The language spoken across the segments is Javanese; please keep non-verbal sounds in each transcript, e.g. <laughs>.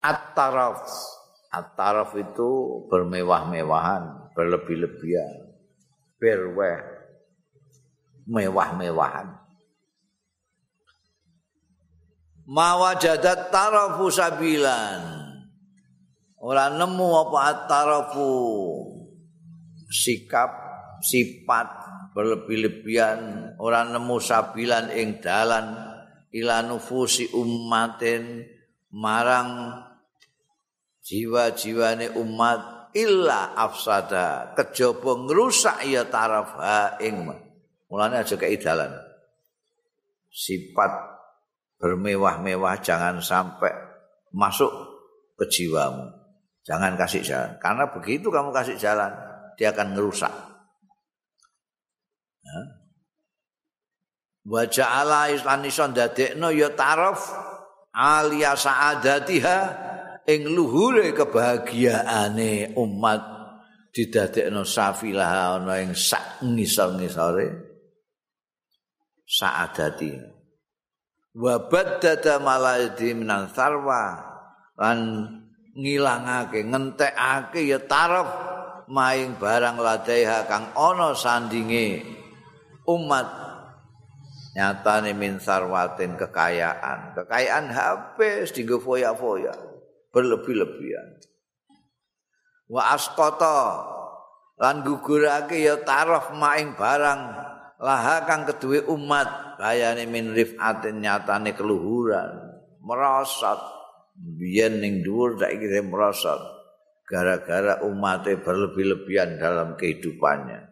At-taraf. At-taraf itu bermewah-mewahan, berlebih-lebihan. Berweh. Mewah-mewahan. Mawajadat tarafu sabilan. Ora nemu apa at-tarafu sikap sifat berlebih-lebihan ora nemu sabilan ing dalan ila nufusi ummatin marang jiwa-jiwane umat illa afsada. Kejaba ngrusak ya taraf ha ing mulane aja kei dalan. Sifat bermewah-mewah jangan sampai masuk ke jiwamu. Jangan kasih jalan. Karena begitu kamu kasih jalan dia akan ngerusak. Wa ja'ala islanison dadekno ya taraf alia sa'adatiha ing luhure kebahagiaane umat didadekno safilah ana ing sak ngisor-ngisore. Sa'adati wa baddada malaidi minan sarwa lan ngilangake ngentekake ya taraf maing barang ladaiha kang ana sandinge umat nyatane min sarwatin kekayaan. Kekayaan habis dinggo foya-foya berlebih-lebihan. Wa asqata lan gugurake ya taraf maing barang laha kang keduwe umat bayane min rifatin nyatane keluhuran. Merosot. Biyen ning dhuwur saiki merosot. Gara-gara umatnya berlebih-lebihan dalam kehidupannya.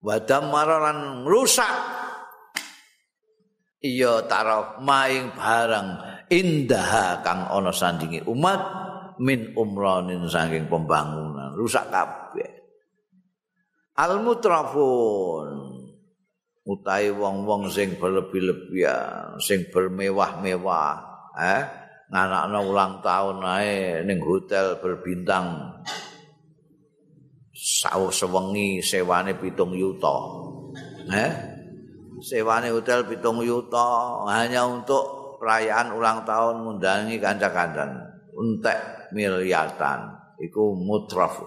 Wadam maralan rusak iya taraf maing barang indah kang ana sandingi umat min umranin saking pembangunan. Rusak kabeh. Al mutrafun utahe wong-wong sing berlebih-lebihan sing bermewah-mewah eh? Nganakno ulang tahun ae ning hotel berbintang. Sawur sewengi sewane pitung yuta. Eh? Sewane hotel pitung yuta. Hanya untuk perayaan ulang tahun ngundangi kanca-kancan entek miliatan iku mutraf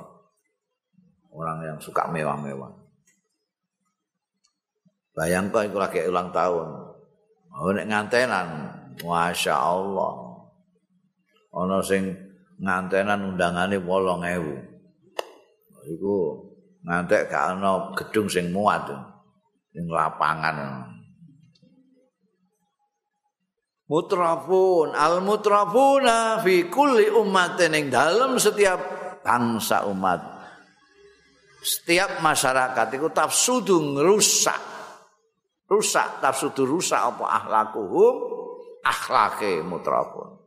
orang yang suka mewah-mewah. Bayangkan iku lagi ulang tahun. Oh nek ngantenan? Masya Allah. Ana sing ngantenan undangane 8000 iku ngantek gak ana gedung sing muat ning lapangan. Mutrafun al mutrafuna fi kulli ummatin ing dalam setiap bangsa umat. Setiap masyarakat itu tafsudu ngerusak. Rusak, tafsudu rusak apa akhlakuhum, akhlake mutrafun.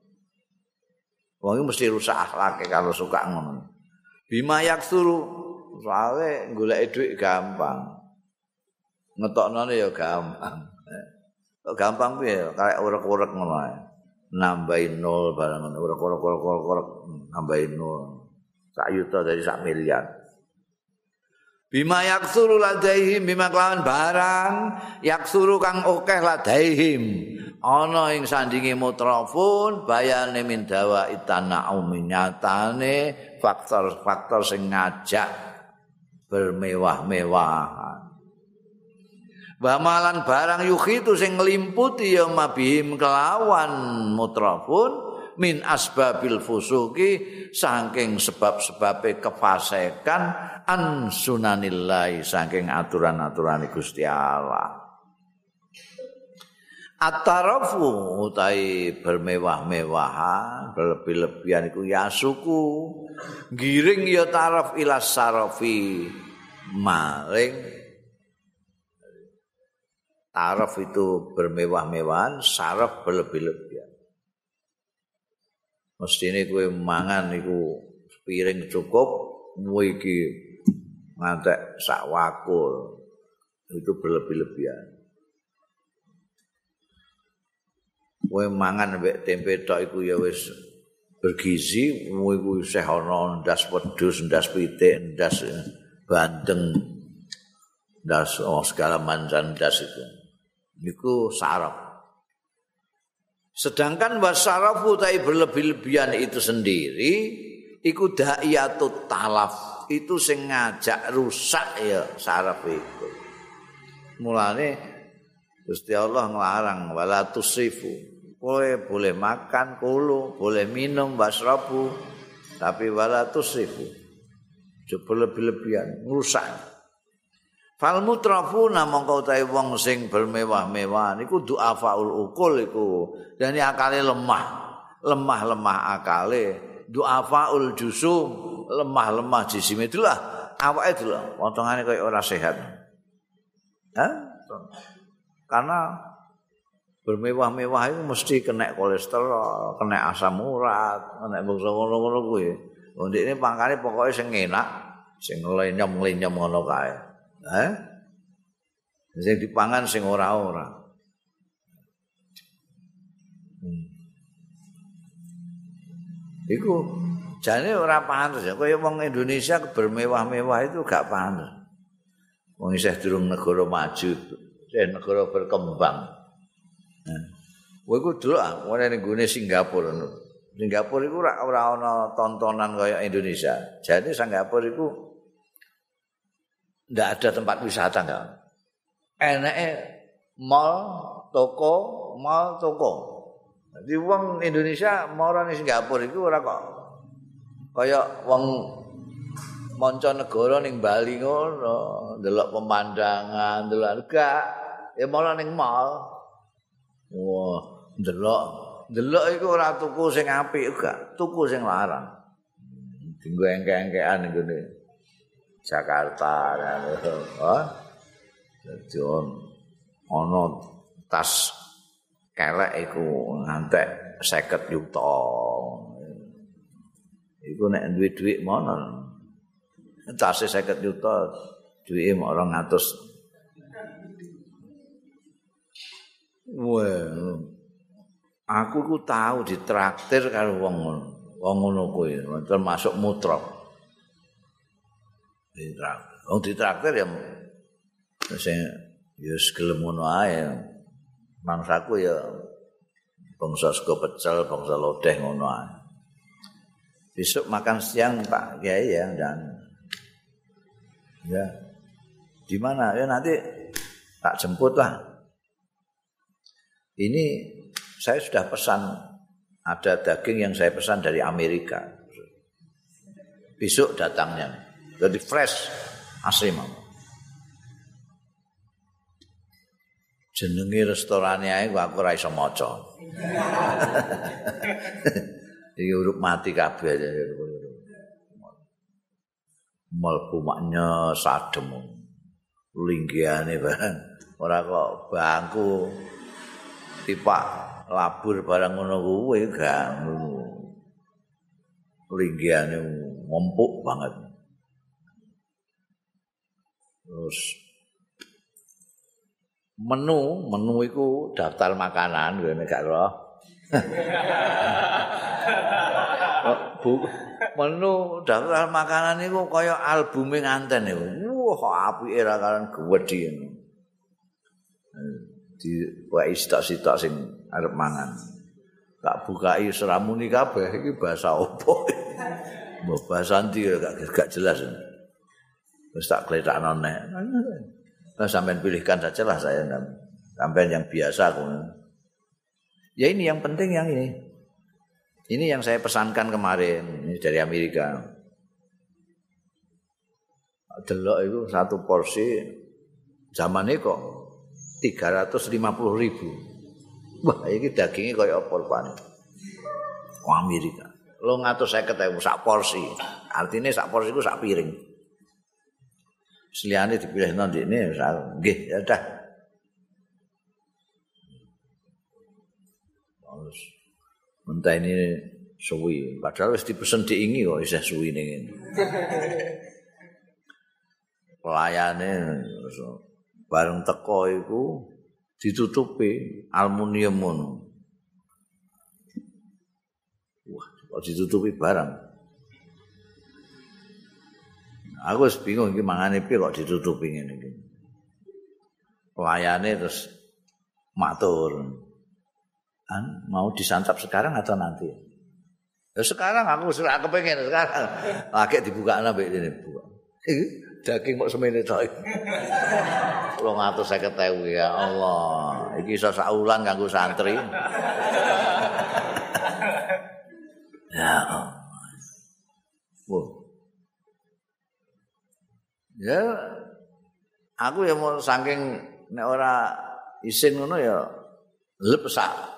Wong mesti rusak akhlake kalau suka ngono. Bima yaksuru, soalnya golek duit gampang. ngetoknone ya gampang. Gampang piye? Kayak urek-urek ngono ae. Nambahin nol barang ngono, urek-urek-urek nambahin nol. Sak yuta dari sak miliar. Bima yaksuru ladaihim bima kelawan barang yaksuru kang okeh ladaihim ana ing sandinge mutrafun bayane min dawa itana nyatane faktor-faktor sing ngajak bermewah-mewahan Bamalan barang yuhi itu sing nglimputi ya mabihim kelawan mutrafun min asbabil fusuki saking sebab-sebabe kefasekan an sunanillahi saking aturan-aturan Gusti Allah. Atarafu utai bermewah-mewahan, berlebih-lebihan iku yasuku. Giring ya taraf ila sarafi maring Taraf itu bermewah-mewahan, saraf berlebih-lebihan. Mesti ini kue mangan itu piring cukup, iki ngantek sak wakul. Itu berlebih-lebihan. Kue mangan mbek tempe tok iku ya wis bergizi, kue iku isih ana ndas wedhus, ndas pitik, ndas bandeng, ndas oh, segala macam ndas itu. Niku saraf. Sedangkan wasarafu tai berlebih-lebihan itu sendiri iku da'iyatut talaf itu sing ngajak rusak ya saraf itu. Mulane Gusti Allah nglarang wala tusifu. Kowe boleh makan kulo, boleh minum wasrafu, tapi wala tusifu. Coba lebih-lebihan, rusak. Fal mutrafuna mongko utahe wong sing bermewah-mewah niku du'afaul ukul iku. Dan akale lemah. Lemah-lemah akale. Du'afaul jusum, lemah-lemah jisim itulah awake lho, potongane kaya ora sehat. Hah? Karena bermewah-mewah itu mesti kena kolesterol, kena asam urat, kena bangsa ngono-ngono kuwi. Wong ini pangkane pokoke sing enak, sing lenyem-lenyem ngono kae. Eh? Sing dipangan sing ora-ora. Hmm. Iku jane ora pantes ya. Kaya wong Indonesia bermewah-mewah itu gak pantes. Wong isih durung negara maju, isih negara berkembang. Nah. Kowe ku delok ah, ngene ning gone Singapura. Singapura iku ora ana tontonan kaya Indonesia. Jadi Singapura iku ndak ada tempat wisata enggak. Enake mall, toko, mall, toko. Jadi wong Indonesia marane Singapura iku ora kok kaya wong manca negara ning Bali ngono, ndelok pemandangan, ndelok enggak, ya malah ning mall. Wah, ndelok, ndelok iku ora tuku sing apik enggak, tuku sing larang. Dinggo engke-engkean ngene. Jakarta dadi ono tas kelek iku ngantek 50 juta iku nek duwe dhuwit mono tas 50 juta duwike mok 200 Well, aku ku tahu ditraktir karo wong ngono. Wong ngono kuwi termasuk mutrok. Ditraktir. Wong ditraktir ya sing ya gelem ngono ae. Mangsaku ya bangsa sego pecel, bangsa lodeh ngono ae. Besok makan siang Pak Kiai ya dan ya di mana ya nanti tak jemput lah. Ini saya sudah pesan ada daging yang saya pesan dari Amerika. Besok datangnya. Jadi fresh asli mau. Restorane ae aku ora iso maca. <laughs> Iki urip mati kabeh. Melbu maknya sadem. Linggiane barang. Ora kok bangku tipak labur barang ngono kuwi gak. Linggiane ngompuk banget. Terus menu, menu itu daftar makanan, gue gak roh. <laughs> Bu, menu daftar makanan itu kaya albumnya nganten itu. Wah, api era kalian gede ini. Di wa istak-istak sing arep mangan. Tak bukai seramuni kabeh iki bahasa opo. <laughs> Mbah bahasa ndi gak, gak jelas. Ini. Terus tak keletak nonek. Nah, sampai pilihkan saja lah saya. Sampai yang biasa. Aku. Ya ini yang penting yang ini. Ini yang saya pesankan kemarin. Ini dari Amerika. Delok itu satu porsi. Zaman ini kok 350 ribu. Wah ini dagingnya kayak apa Pak? Amerika. Lo ngatur saya ketemu sak porsi. Artinya sak porsi itu sak piring. Seliane dipilih nanti ini, nggih ya dah. Terus mentah ini suwi, padahal wis dipesen diingi kok isih suwi ning ngene. Pelayane bareng teko iku ditutupi aluminium ngono. Wah, kok ditutupi barang. Aku wis bingung iki mangane piye kok ditutupi ngene iki. Layane terus matur. mau disantap sekarang atau nanti? Ya sekarang aku sudah kepengen sekarang. Lagi dibuka nabi ini buka. Daging kok semene tok. Wong atus saya ketahui ya Allah. Iki iso saulan kanggo santri. ya Allah. Ya. Aku ya mau saking nek ora isin ngono ya lepesak.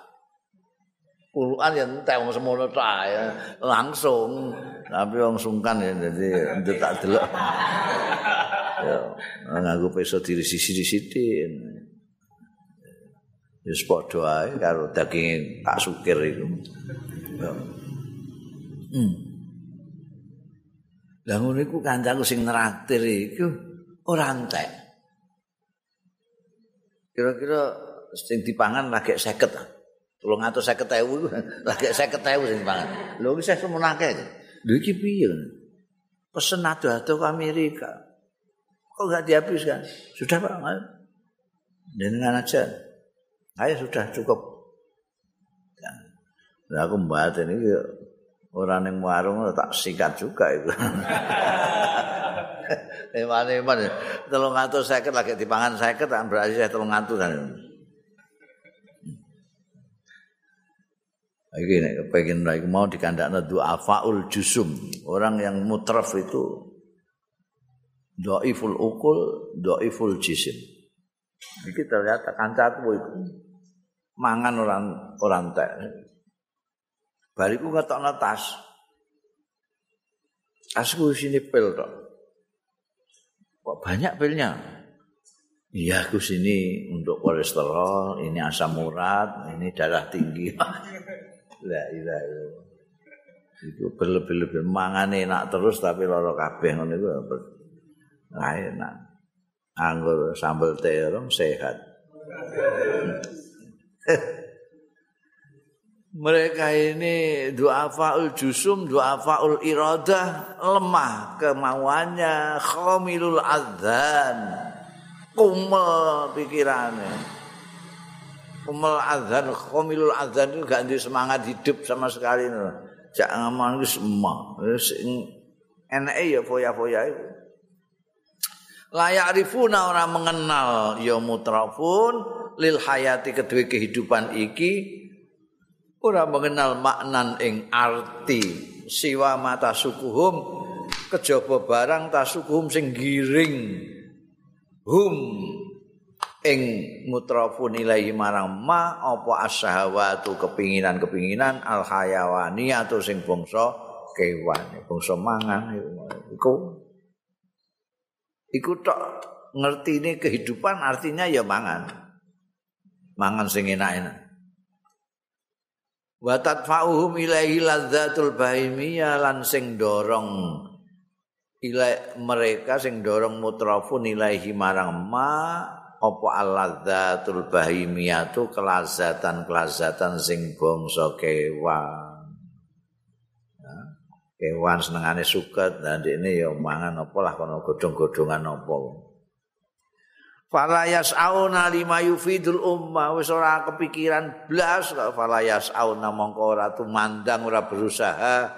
puluhan ya entek wong semono ta ya langsung. Tapi wong sungkan ya dadi tak delok. Ya nganggo peso diri sisi di sisi ya padha ae karo daging Pak Sukir itu hmm. Lah ngono iku kancaku sing neraktir iku ora entek. Kira-kira sing dipangan lagi 50 Tulung atus saya ketewu, <laughs> lagi saya ketewu sih banget. Lo bisa semenake, lo iki piye? Pesen ado-ado ke Amerika, kok nggak dihabiskan? Sudah pak, dengan aja. Ayo sudah cukup. Nah, aku mbak ini orang yang warung tak sikat juga itu. <laughs> Eman, telung atus saya lagi dipangan saya berarti saya telung atus kan. Iki nek kepengin ra mau dikandakno doa faul jusum. Orang yang mutraf itu dhaiful ukul, dhaiful jisim. Iki ternyata kancaku itu mangan orang orang tek. Bariku ngetokno tas. Tasku sini pil tok. Kok banyak pilnya? Iya, aku sini untuk kolesterol, ini asam urat, ini darah tinggi. La ilaha. Iku berlebih-lebih mangan enak terus tapi lara kabeh ngono iku. Enak. Anggur sambal terong sehat. <laughs> Mereka ini du'afaul jusum, du'afaul iradah, lemah kemauannya, khomilul adzan, kumel pikirannya. Umul azan, khomilul azan itu gak semangat hidup sama sekali. Jak ngamal itu semua. Enak ya foya-foya itu. Layak rifuna orang mengenal ya mutrafun lil hayati kedua kehidupan iki orang mengenal maknan ing arti. Siwa mata sukuhum kejaba barang tasukuhum sing giring. Hum ing mutrafun ilahi marang ma apa asyahawatu kepinginan-kepinginan al hayawani sing bangsa kewan bangsa mangan iku. Iku tok ngerti ini kehidupan artinya ya mangan. Mangan sing enak-enak wa tadfa'uhum ilaihi ladzatul bahimiyah lan sing dorong ilai mereka sing dorong mutrafun ilaihi marang ma apa aladzatul bahimiyatu kelazatan-kelazatan sing bangsa kewan. Ya, kewan senengane suket dan ini ya mangan apa lah kono godhong-godhongan apa. Falayas auna lima yufidul umma. Wis ora kepikiran blas falayas auna mongko ora tumandang ora berusaha.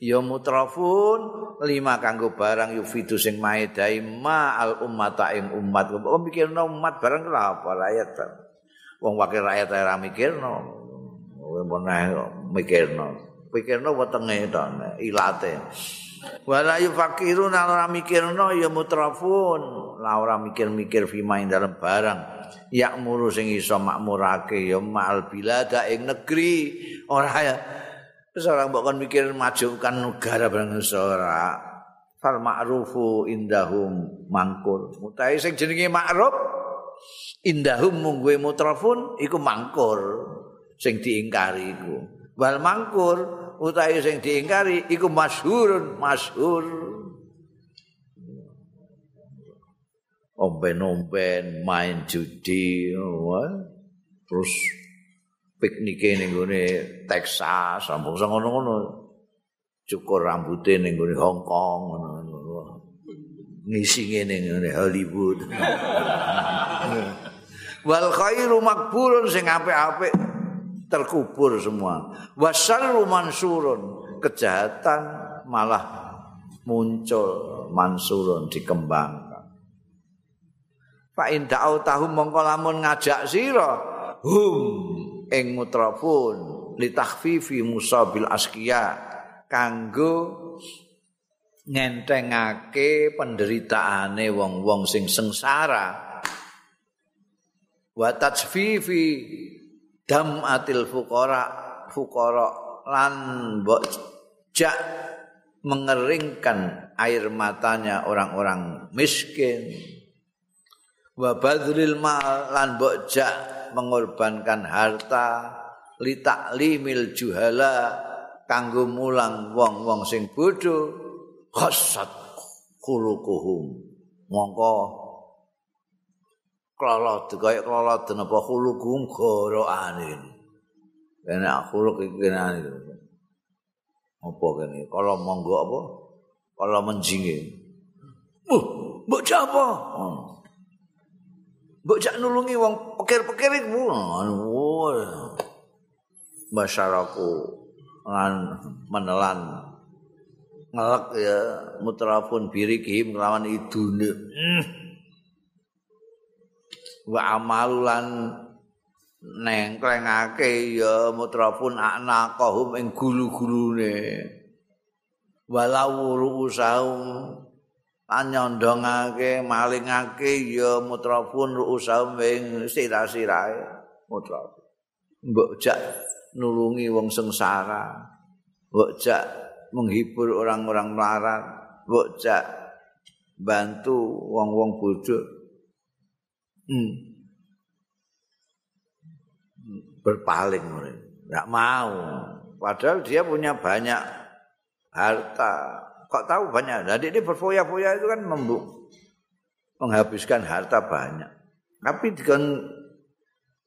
Ya mutrafun lima kanggo barang yufidu sing maedai ma al ummata ing umat kok mikirno umat barang lha apa rakyat wong wakil rakyat ora mikirno. Kowe meneh mikirno. Pikirno wetenge to ilate wala yufakirun ora mikirno ya mutrafun. La ora mikir-mikir fima ing dalem barang. Yakmuru sing iso makmurake ya ma'al bilada ing negeri. Ora ya. Seorang bukan mikir majukan negara barang seorang fal ma'rufu indahum mangkur. Mutai sing jenenge ma'ruf indahum mungguwe mutrafun iku mangkur sing diingkari iku. Wal mangkur utai sing diingkari iku masyhurun masyhur. Omben-omben main judi, terus piknik ning gone Texas, sambung sing ngono-ngono. Cukur rambute ning gone Hong Kong ngono. Ngisi ngene ngene Hollywood. <laughs> Wal khairu makbulun sing apik-apik terkubur semua. Wasarru mansurun. Kejahatan malah muncul mansurun dikembangkan. Fa in tahu mongko lamun ngajak sira hum ing mutrafun li takhfifi musabil asqiya kanggo ngentengake penderitaane wong-wong sing sengsara. Wa tajfifi damatil fuqara fuqara lan mbok jak mengeringkan air matanya orang-orang miskin. Wa badril mal lan mbok jak mengorbankan harta. Li taklimil juhala kanggo mulang wong-wong sing bodho. Qasat khuluquhum. Mongko klolot kaya klolot napa khuluquhum goroane enak khuluq iki kene apa kene? Kalau monggo apa? Kalau menjinge. Uh mbok apa? Mbok jak nulungi wong pikir-pikir iku masyarakat menelan. Ngelak ya mutrafun birikihim kelawan idune. Hmm. Wa amalulan nengklengake ya mutrafun anaqahum ing gulu-gulune walau ruusahum anyondongake malingake ya mutrafun ruusahum ing sira-sirae mutrafun mbok nulungi wong sengsara mbok menghibur orang-orang melarat, bocah bantu wong-wong bodoh. Hmm. Berpaling enggak mau. Padahal dia punya banyak harta. Kok tahu banyak? Jadi ini berfoya-foya itu kan membuk menghabiskan harta banyak. Tapi dengan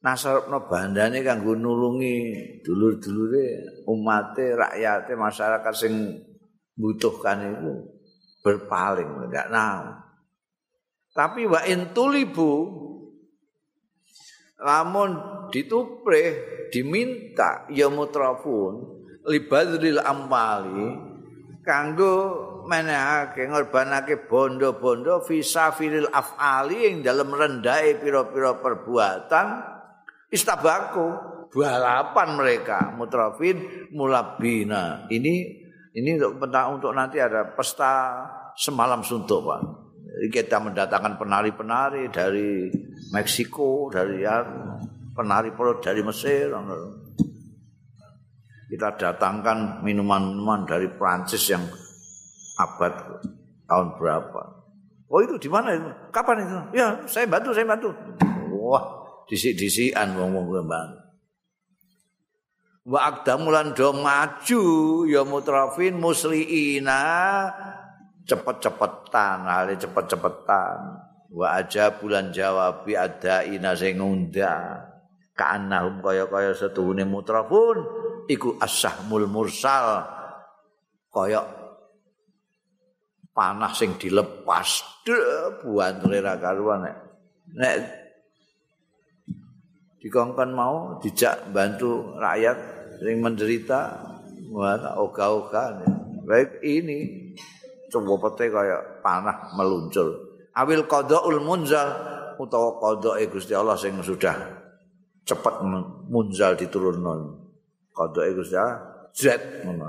nasarapno bandane kanggo nulungi dulur-dulure umate rakyate masyarakat sing butuhkan itu berpaling enggak tahu tapi wa intulibu lamun dituprih diminta ya mutrafun libadril amwali kanggo menehake ngorbanake bondo-bondo fisafiril afali yang dalam rendai piro-piro perbuatan istabaku balapan mereka mutrafin mulabina. Ini ini untuk untuk nanti ada pesta semalam suntuk pak kita mendatangkan penari-penari dari Meksiko dari ya, penari pro dari Mesir kita datangkan minuman-minuman dari Prancis yang abad tahun berapa. Oh itu di mana itu? Kapan itu? Ya saya bantu saya bantu. Wah disik-disikan wong-wong kembang. Wa aqdamulan do maju ya mutrafin musliina cepet-cepetan, hale cepet-cepetan. Wa aja bulan jawab bi ada ina sing ngundang. Ka'annahum kaya-kaya setuhune mutrafun. Iku as-sahmul mursal. Kaya panah sing dilepas. Buan ra karuan nek. Nek dikongkon mau dijak bantu rakyat yang menderita wah oga-oga. Baik ini coba pete kayak panah meluncur. Awil qadaul munzal utawa qada Gusti Allah sing sudah cepat munzal diturunno. Qada Gusti Allah zat ngono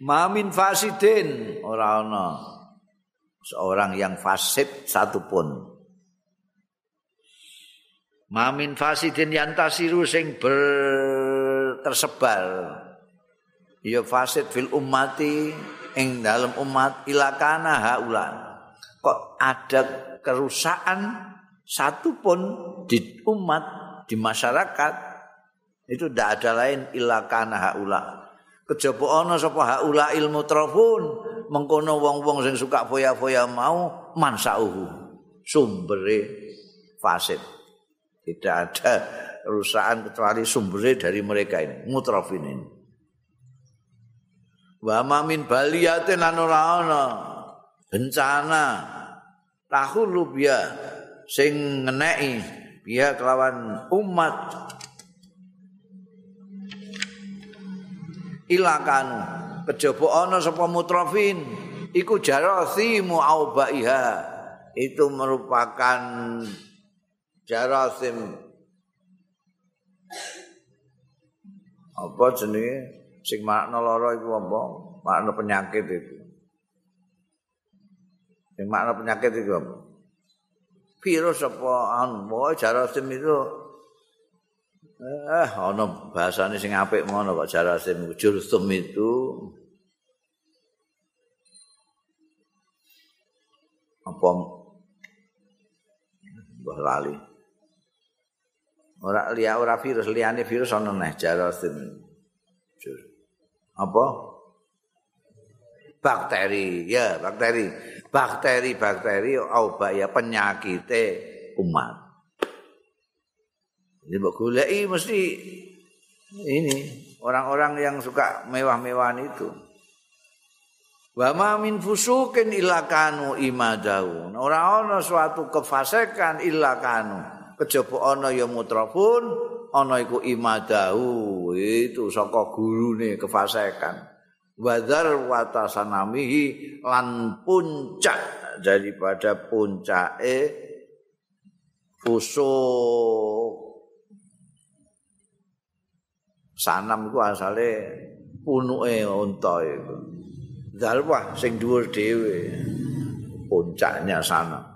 Mamin fasidin ora ana seorang yang fasid satupun. Mamin fasidin yantasiru sing ber tersebar. Ya fasid fil ummati ing dalam umat ilakana haulan. Kok ada kerusakan satu pun di umat di masyarakat itu tidak ada lain ilakana haula. Kejaba ana sapa haula ilmu trafun mengkono wong-wong sing suka foya-foya mau mansauhu sumbere fasid. Tidak ada kerusakan kecuali sumbernya dari mereka ini, mutrafin ini. Wa ma min baliyatin lan bencana. Tahulu biya. Sing ngeneki ya kelawan umat. Ilakanu kejaba ana sapa mutrafin? Iku jarasimu aubaiha. Itu merupakan jarasim apa jenenge sing makna lara iku apa? Makna penyakit itu. Sing makna penyakit itu apa? Virus apa? Anu jarasim itu eh ana bahasane sing apik ngono kok jarasim jursum itu. Apa? Mbah lali. Ora liya ora virus liyane virus ana neh jarasim apa? Bakteri. Ya bakteri. Bakteri bakteri obat ya penyakit umat mbok goleki mesti ini orang-orang yang suka mewah-mewahan itu. Wa ma min fusukin illa kanu imadau ora ana suatu kefasikan illa kanu. Kejaba ana ya mutrafun ana iku imadau itu saka gurune kefasikan wadar watasanamihi lan puncak daripada puncake fusuk sanam iku asale punuke unta iku. Dalwah sing dhuwur dhewe puncaknya sanam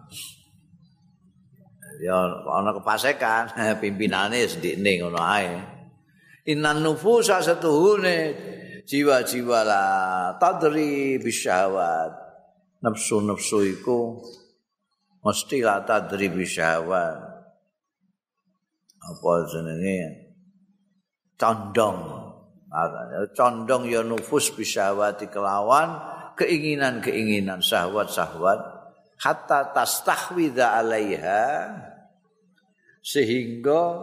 ya ana kepasekan <laughs> pimpinane sedikne ngono ae. Innan nufusa satuhune jiwa-jiwa la tadri bisyahwat. Nafsu-nafsu iku mesti la tadri bisyahwat. Apa jenenge? Condong. Condong ya nufus bisyahwati kelawan keinginan-keinginan syahwat-syahwat. Hatta tastahwidha alaiha sehingga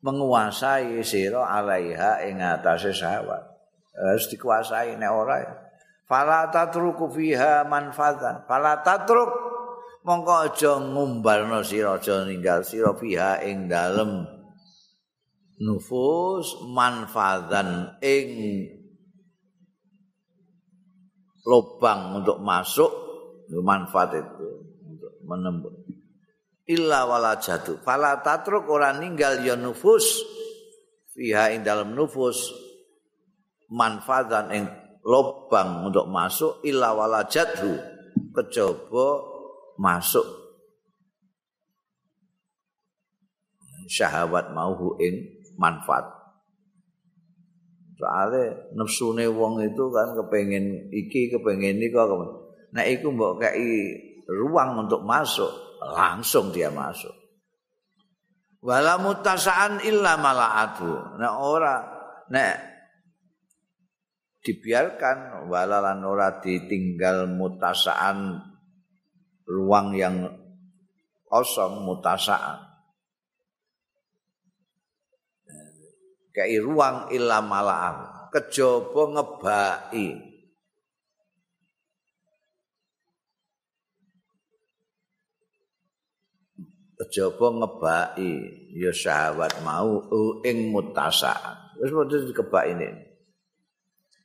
menguasai sira alaiha ing atase syahwat harus dikuasai nek ora. Fala tatruku fiha manfaatan. Fala tatruk mongko aja ngumbalno sira aja ninggal sira fiha ing dalem nufus manfaatan ing lubang untuk masuk manfaat itu untuk menembus illa wala jatuh fala tatruk ora ninggal ya nufus. Fiha ing dalam nufus. Manfaatan ing lobang untuk masuk illa walajathu kejaba masuk. Syahwat mauhu ing manfaat. Soalnya nafsune wong itu kan kepengen iki kepengen iki kok nah iku mbok kei ruang untuk masuk langsung dia masuk. Wala mutasaan illa malaatu. Nah ora nek dibiarkan walalan ora ditinggal mutasaan ruang yang kosong mutasaan. Kayak ruang illa malaam kejaba kejaba ngebai ya syahwat mau ing mutasaan wis padha dikebak ini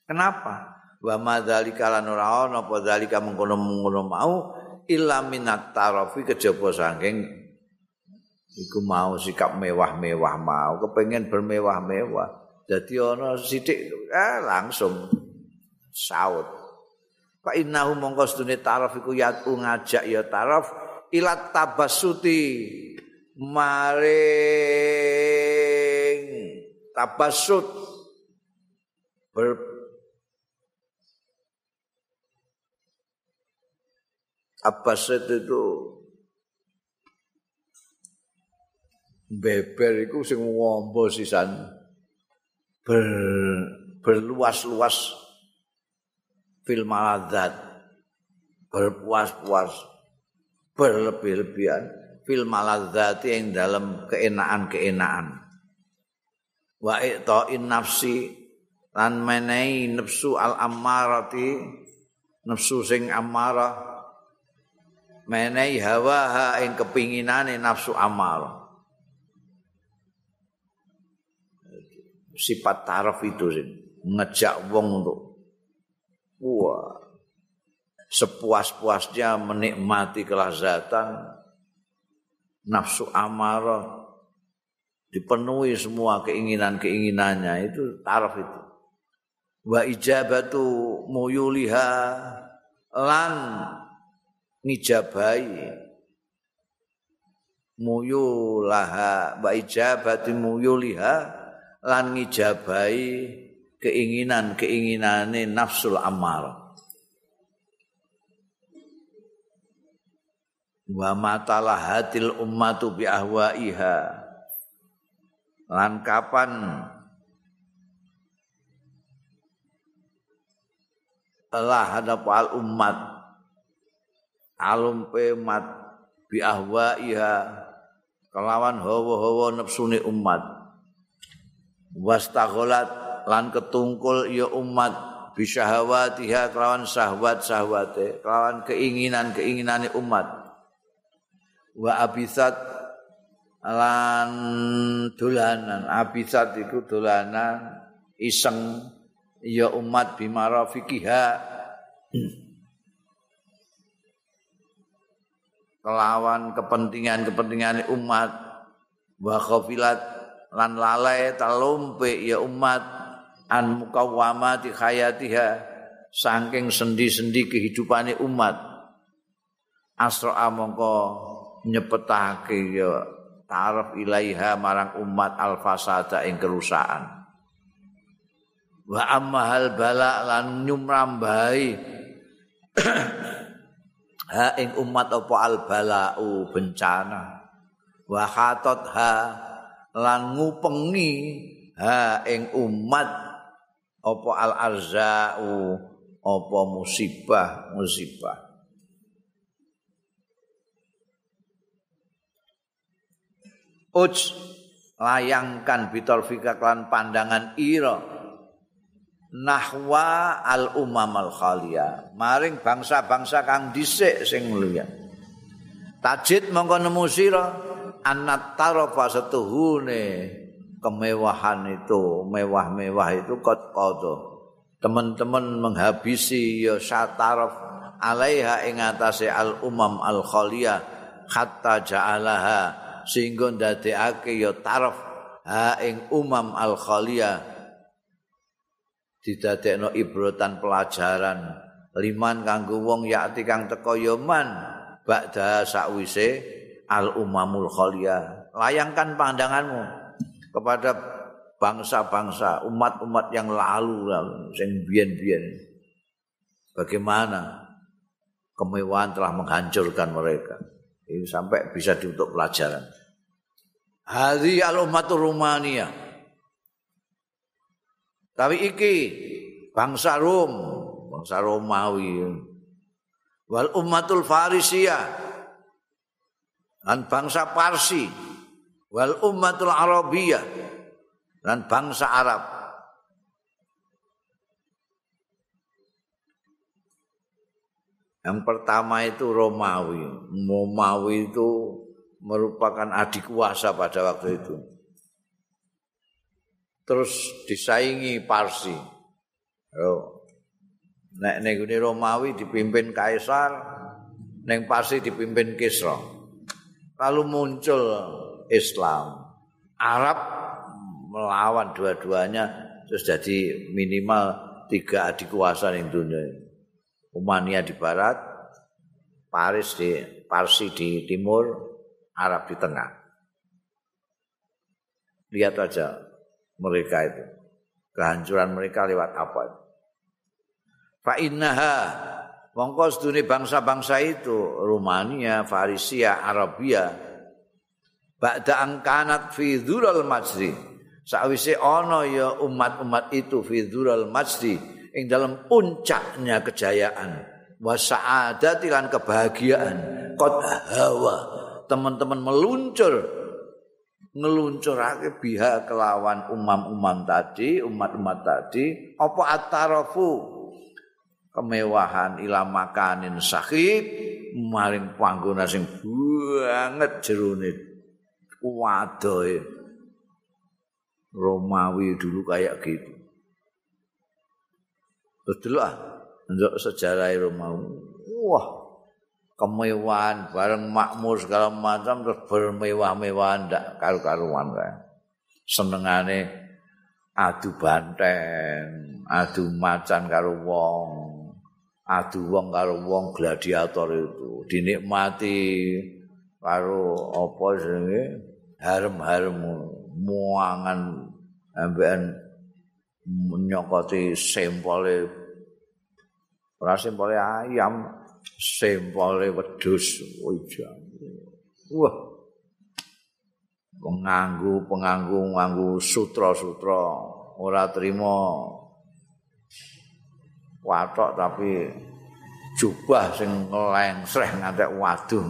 Kenapa? Wa madzalika lan ora ana apa zalika mengkono-mengkono mau illa minat tarafi kejaba saking iku mau sikap mewah-mewah mau kepengen bermewah-mewah. Dadi ana sithik eh langsung saut. Fa innahu mongko sedune taraf iku yatu ngajak ya taraf ilat tabasuti. Maring. Tabasut. Ber Abbas itu beber iku sing ngombo sisan. Ber, berluas-luas fil maladzat berpuas-puas berlebih-lebihan. Fil malazati yang dalam keenaan-keenaan wa in nafsi lan menai nafsu al ammarati nafsu sing ammarah menai hawa ha kepinginan kepinginane nafsu amal sifat taraf itu sih ngejak wong untuk wah sepuas-puasnya menikmati kelazatan nafsu amarah dipenuhi semua keinginan-keinginannya itu taraf itu. Wa ijabatu muyuliha lan nijabai muyulaha. Wa ijabati muyuliha lan nijabai keinginan-keinginane nafsul amarah wa matalah hatil ummatu bi ahwaiha. Lan kapan Allah hadap al umat alum pemat bi ahwaiha kelawan hawa-hawa nafsune umat. Wastaghalat lan ketungkul ya umat bisyahawatiha kelawan syahwat-syahwate kelawan keinginan-keinginane umat wa abisat lan dolanan. Abisat itu dolanan iseng ya umat bimara fikiha kelawan kepentingan-kepentingan umat. Wa khafilat lan lalai talumpe ya umat. An mukawamati hayatiha saking sendi-sendi kehidupane umat. Asra mongko nyepetake ya taraf ilaiha marang umat al-fasada ing kerusakan. Wa amma hal bala lan nyumrambai <clears throat> ha ing umat apa al balau bencana. Wa khatat ha lan ngupengi ha ing umat apa al arzau apa musibah musibah. Uj layangkan bitolfika klan pandangan ira. Nahwa al umam al khalia. Maring bangsa-bangsa kang dhisik sing mulia. Tajid mongko nemu sira anat tarafa setuhune kemewahan itu mewah-mewah itu kot kodo teman-teman menghabisi ya sataraf alaiha ing atase al umam al khalia hatta ja'alaha sehingga ndadekake ya taraf ha ing umam al khalia didadekno ibrotan pelajaran. Liman kanggo wong yakti kang teka ya man ba'da sakwise al umamul khalia layangkan pandanganmu kepada bangsa-bangsa umat-umat yang lalu sing biyen-biyen. Bagaimana kemewahan telah menghancurkan mereka? Ini sampai bisa diutuk pelajaran Hadhi al-ummatur Rumania. Tapi iki bangsa Rom, bangsa Romawi. Wal ummatul Farisia. Dan bangsa Parsi. Wal ummatul Arabia. Dan bangsa Arab. Yang pertama itu Romawi. Romawi itu merupakan adik kuasa pada waktu itu. Terus disaingi Parsi. Oh. Nek nek Romawi dipimpin Kaisar, neng Parsi dipimpin Kisra. Lalu muncul Islam. Arab melawan dua-duanya terus jadi minimal tiga adik kuasa di dunia. Umania di barat, Paris di Parsi di timur, Arab di tengah. Lihat aja mereka itu. Kehancuran mereka lewat apa itu. Fa'innaha mongko sedune bangsa-bangsa itu Rumania, Farisia, Arabia ba'da angkanat fi dzulal majdi sawise ana ya umat-umat itu fi dzulal majdi ing dalam puncaknya kejayaan wa sa'adati kebahagiaan qad hawa teman-teman meluncur ngeluncurake biha kelawan umam-umam tadi, umat-umat tadi, apa atarafu kemewahan ila makanin sakit maring panggona sing banget jerone wadoe Romawi dulu kayak gitu. Terus dulu ah, sejarah Romawi. Wah, kemewahan bareng makmur segala macam terus bermewah-mewahan ndak karu-karuan kan. Senengane adu banteng, adu macan karo wong, adu wong karo wong gladiator itu. Dinikmati karo apa jenenge? Harem-harem muangan ambekan nyokoti sempole ora sempole ayam sempole wedhus wah. Penganggu penganggu nganggu sutra-sutra ora terima watok tapi jubah sing lengsreh ngantek waduh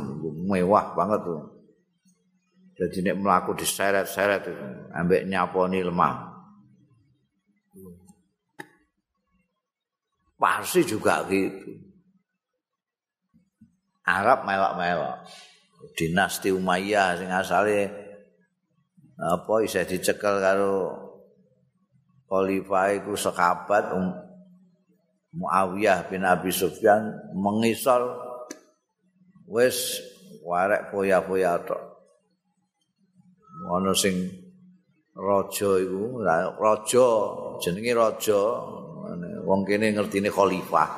mewah banget tuh. Jadi nek melaku diseret-seret ambek nyaponi lemah. Parsi juga gitu Arab melok-melok. Dinasti Umayyah sing asale apa isih dicekel karo khalifah iku sekabat um, Muawiyah bin Abi Sufyan mengisol wis warek poya-poya tok. Ana sing raja iku raja jenenge raja wong kene ngertine khalifah.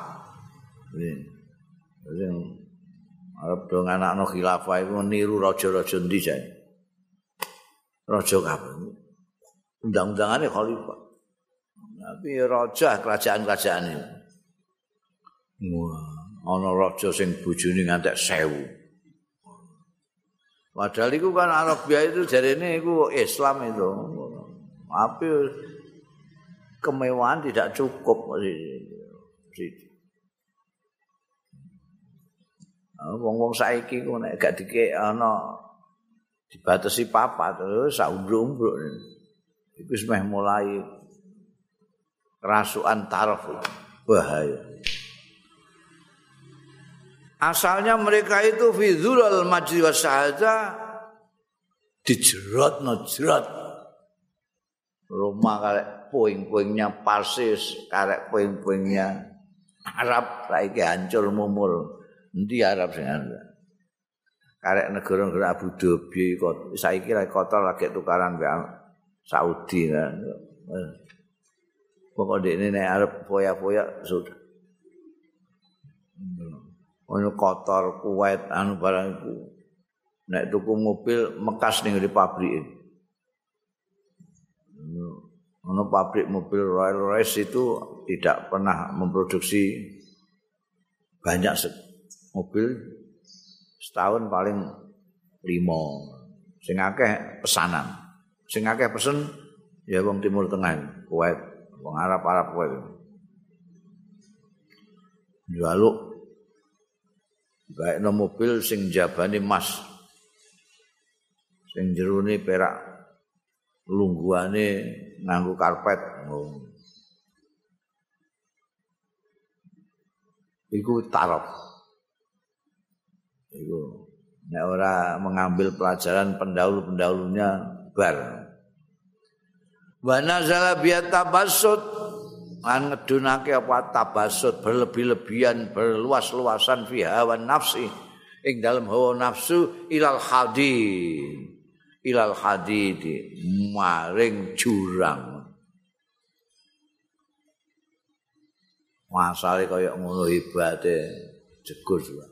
Sing arep do anakno khilafah iku niru raja-raja endi jae raja kabeh. Undang-undangane khalifah. Tapi raja kerajaan-kerajaan ini. Wah ana raja sing bojone ngantek sewu. Padahal itu kan Arabia itu jadi ini itu Islam itu. Tapi kemewahan tidak cukup. Wong-wong saiki ku nek gak dikek ana dibatasi papa terus saumbruk-umbruk. Iku wis mulai rasukan taraf bahaya. Asalnya mereka itu fi dzulal majdi wasahada dijerot no jerot. Roma karek puing-puingnya Parsis, karek puing-puingnya Arab saiki hancur mumul. Endi Arab sing Karek negara-negara Abu Dhabi kok saiki lagi kotor lagi tukaran be Saudi kan. Pokoknya ini Arab poya-poya sudah. ono kotor kuwait anu barang iku nek tuku mobil mekas ning di pabrik ono pabrik mobil Royal Royce itu tidak pernah memproduksi banyak mobil setahun paling lima. Sing akeh pesanan. Sing akeh pesen ya wong timur tengah kuwait wong Arab Arab kuwait Lalu gaekno mobil sing jabane emas. Sing jerone perak lungguane nganggo karpet. Oh. iku taraf iku nek ora mengambil pelajaran pendahulu-pendahulunya bar. Wa nazala biatabassut lan ngedunake apa tabasut berlebih-lebihan berluas-luasan fi hawa nafsi. Ing dalam hawa nafsu ilal hadid. Ilal hadid maring jurang. Masale kaya ngono hebate jegur juga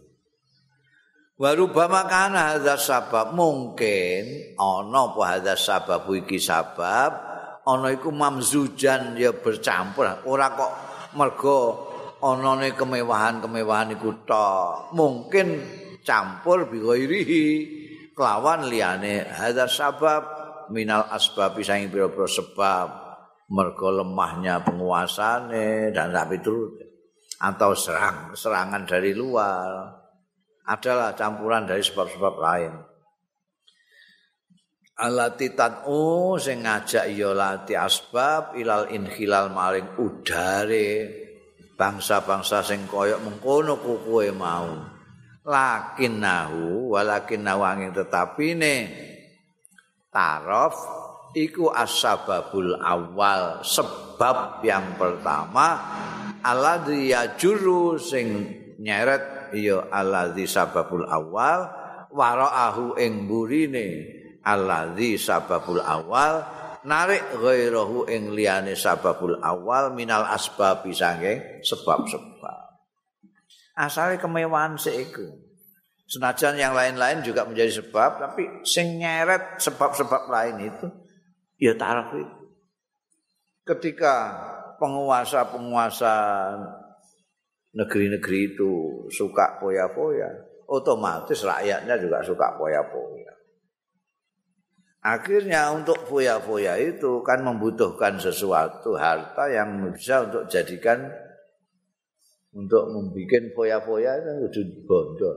Warubama kana hadza sabab mungkin ana apa hadza sabab iki sabab ana iku mamzujan ya bercampur. Ora kok mergo anane kemewahan-kemewahan iku tok. Mungkin campur bi kelawan liyane hadza sabab minal asbab saing pira-pira sebab mergo lemahnya penguasane dan tapi itu atau serang serangan dari luar adalah campuran dari sebab-sebab lain. Alati tatu sing ngajak ya lati asbab ilal inhilal maring udare bangsa-bangsa sing kaya mengkono kukuwe mau. Lakin nahu walakin nawangin tetapi ne taraf iku asbabul awal sebab yang pertama alladzi yajuru sing nyeret ya alladzi sababul awal waraahu ing burine alladzi sababul awal narik ghairahu ing liyane sababul awal minal asbab sange sebab-sebab asale kemewahan seiku senajan yang lain-lain juga menjadi sebab tapi sing nyeret sebab-sebab lain itu ya taraf itu. Ketika penguasa-penguasa negeri-negeri itu suka poya-poya, otomatis rakyatnya juga suka poya-poya. Akhirnya untuk poya-poya itu kan membutuhkan sesuatu harta yang bisa untuk jadikan untuk membuat poya-poya itu wujud bondo.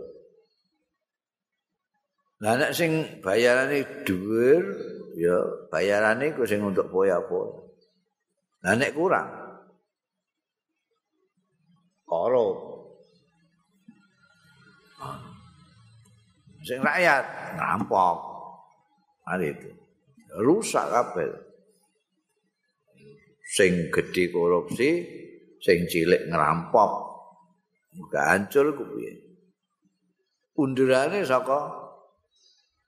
Nah, nek sing bayarane dhuwur ya bayarane ku sing untuk poya-poya. Lah nek kurang korup. Sing rakyat ngerampok. Ada itu. Rusak kabeh. Sing gede korupsi, sing cilik ngerampok. Muga hancur ku piye. Undurane saka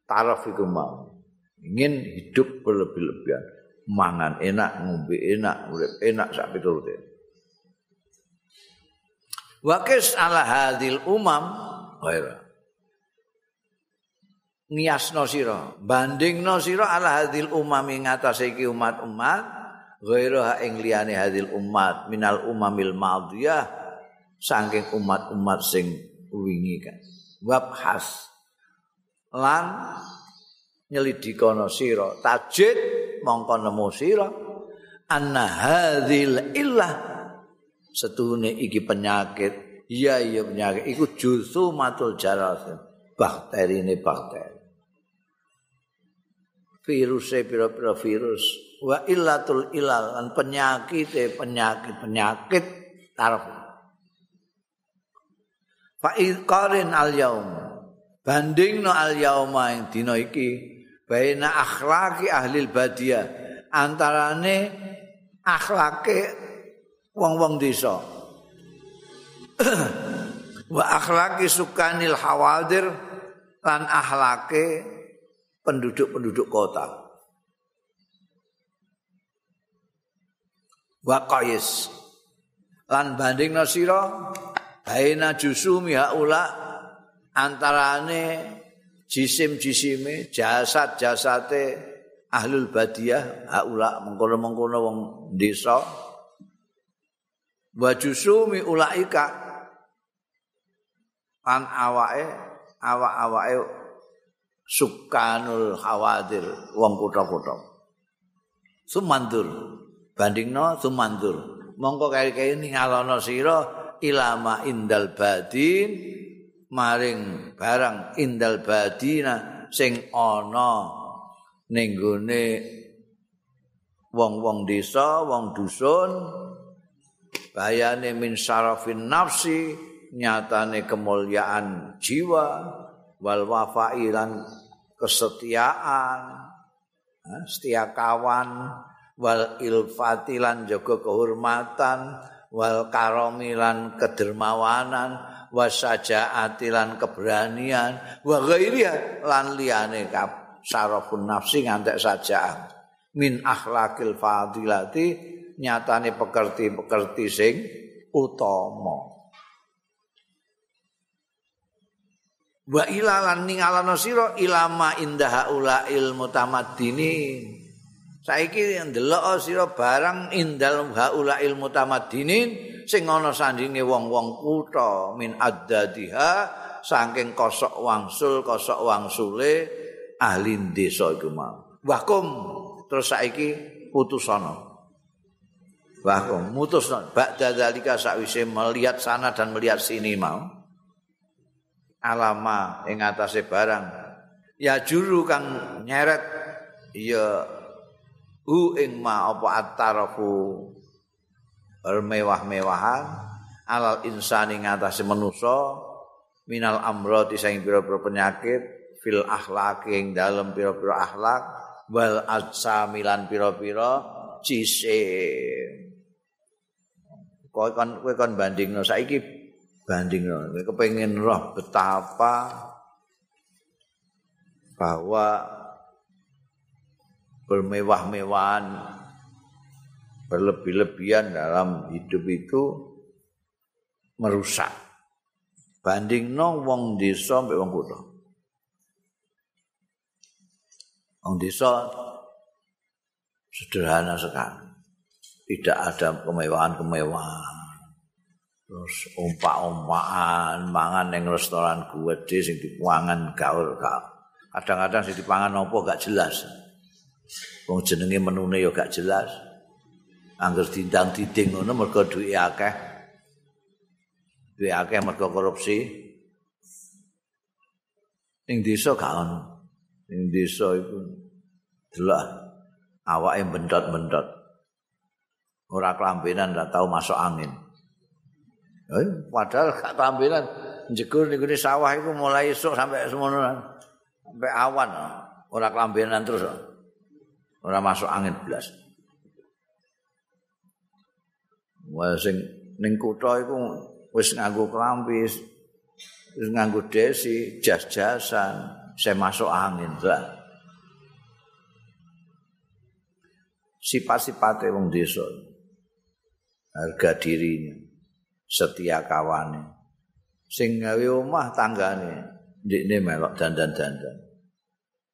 taraf iku mau. ingin hidup berlebih-lebihan mangan enak ngombe enak urip enak sak piturute Wakis ala hadil umam? Ghaira Niasno sira bandingno sira ala hadil umam ing atase iki umat-umat ghaira ing liyane hadil umat minal umamil madhiyah saking umat-umat sing wingi kan. Wabhas. Lan nyelidikono sira tajid mongko nemu sira anna hadzal illah setune iki penyakit. Iya iya penyakit. Iku jusu matul jaras bakteri ini bakteri. Virus pira-pira virus. Wa illatul ilal lan penyakit penyakit penyakit taraf. Fa qarin al yaum. Bandingno al yauma ing dina iki baina akhlaki ahli badia antarane akhlake wong-wong desa. <clears throat> Wa akhlaki sukanil hawadir lan akhlake penduduk-penduduk kota. Wa qais. Lan bandingna sira baina jusumi haula antarane jisim-jisime, jasad-jasate ahlul badiyah, haula mengkono-mengkono wong desa. Wa jusumi ulaika an awake awak-awake sukanul khawadir wong kutha-kutha. Sumandur bandingno sumandur. Mongko kaya-kaya ningalono sira ilama indal badin maring barang indal badina sing ana ning wong-wong desa, wong dusun bayane min syarafin nafsi nyatane kemuliaan jiwa wal wafailan kesetiaan setia kawan wal ilfatilan jaga kehormatan wal karomilan kedermawanan wasajaati lan keberanian wa ghairiha lan liyane sarafun nafsi ngantek saja min akhlakil fadilati nyatane pekerti-pekerti sing utama. Wa ilalan ningalana sira ilama indah ula ilmu tamaddinin saiki ndelok sira barang indal haula ilmu tamaddinin sing ana sandinge wong-wong kutha min addadiha saking kosok wangsul kosok wangsule ahli desa iku mau. Wakum terus saiki putusana wakum mutusna ba'da zalika sakwise melihat sana dan melihat sini mau. Alama ing atase barang. Ya juru kang nyeret ya hu ing ma apa atarafu bermewah-mewahan. Alal insani ngatasi manusa minal amrati sing pira-pira penyakit fil akhlaq ing dalem pira-pira akhlak wal asamilan pira-pira cisim kowe kon kowe kon bandingno. Saiki bandingno. Kowe kepengin roh betapa bahwa bermewah-mewahan berlebih-lebihan dalam hidup itu merusak. Bandingno wong desa mbek wong kutha. Wong desa sederhana sekali tidak ada kemewahan-kemewahan. Terus umpak-umpakan, mangan yang restoran gede sing dipangan gaul. Kadang-kadang sing dipangan opo gak jelas. Wong jenenge menune ya gak jelas. Angger dindang diding ngono mergo duwe akeh. Duwe akeh mergo korupsi. Ning desa gak ono. Ning desa iku delok awake bendot-bendot. Ora kelambenan ora tahu masuk angin. Eh, padahal gak kelambenan jegur niku sawah iku mulai esuk sampai semono sampai awan ora kelambenan terus ora masuk angin blas. Wah sing ning kutha iku wis nganggo klambi wis nganggo desi jas-jasan saya masuk angin lah. Sifat-sifatnya wong desa. Harga dirinya setia kawane. Sing gawe omah tanggane ndekne melok dandan-dandan.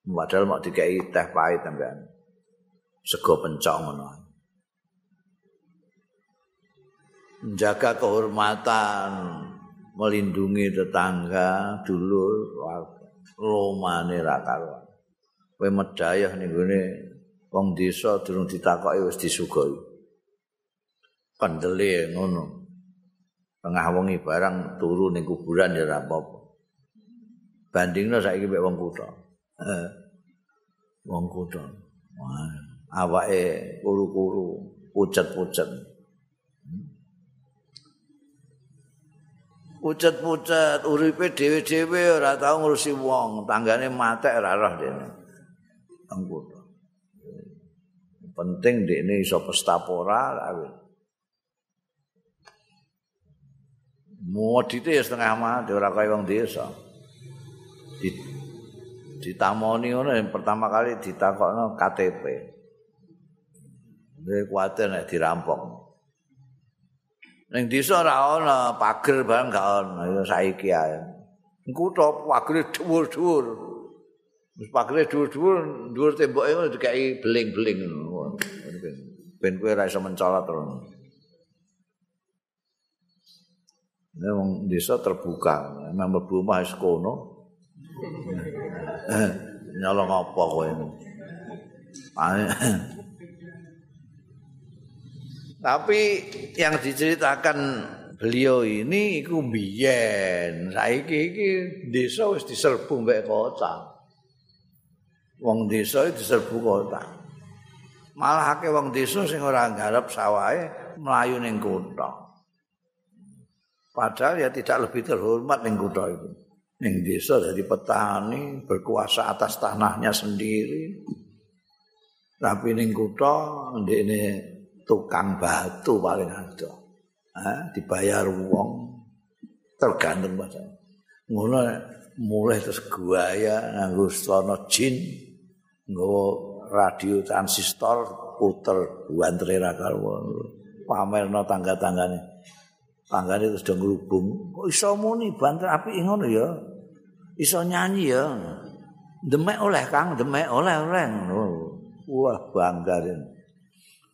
Padahal mau dikai teh pahit sampean sego pencok ngono. Menjaga kehormatan melindungi tetangga dulur romane ra karuan. Kowe medayah ning gone wong desa durung ditakoki wis disugoi pendele ngono. Tengah wengi barang turu ning kuburan ya ora apa-apa. Bandingno saiki mek wong kutha. Eh. Wong kutha. Awake kuru-kuru, pucet-pucet. Pucet-pucet, uripe dhewe-dhewe ora tau ngurusi wong, tanggane matek ora roh dene. Wong kutha. Penting dekne iso pestapora awet. Modite ya setengah mati ora kaya wong desa. Di ditamoni ngono pertama kali ditakokno KTP. Dia kuatir nek dirampok. Desa ora ana pager barang gak ana ya saiki ae. Engko to pagere dhuwur-dhuwur. Wis pagere dhuwur-dhuwur, dhuwur temboke ngono dikai beling-beling ngono. Ben kowe ora iso mencolot terus. Wong desa terbuka, memang mlebu omah wis kono. Nyolong apa kowe ini? Tapi yang diceritakan beliau ini iku biyen. Saiki iki desa wis diserbu mbek kota. Wong desa diserbu kota. Malah akeh wong desa sing ora garap sawahe mlayu ning kota. Padahal ya tidak lebih terhormat ning kutha itu. Ning desa jadi petani, berkuasa atas tanahnya sendiri. Tapi ning kutha ndekne tukang batu paling ada. Ha, dibayar wong tergantung macam. Ngono mulai terus guaya nganggo slono jin nggo radio transistor puter buantre ra karo pamerno tangga-tanggane tanggane terus do ngrubung kok iso muni banter? Apik ngono ya? Iso nyanyi ya? Demek oleh Kang. Demek oleh oleh. Wah bangga den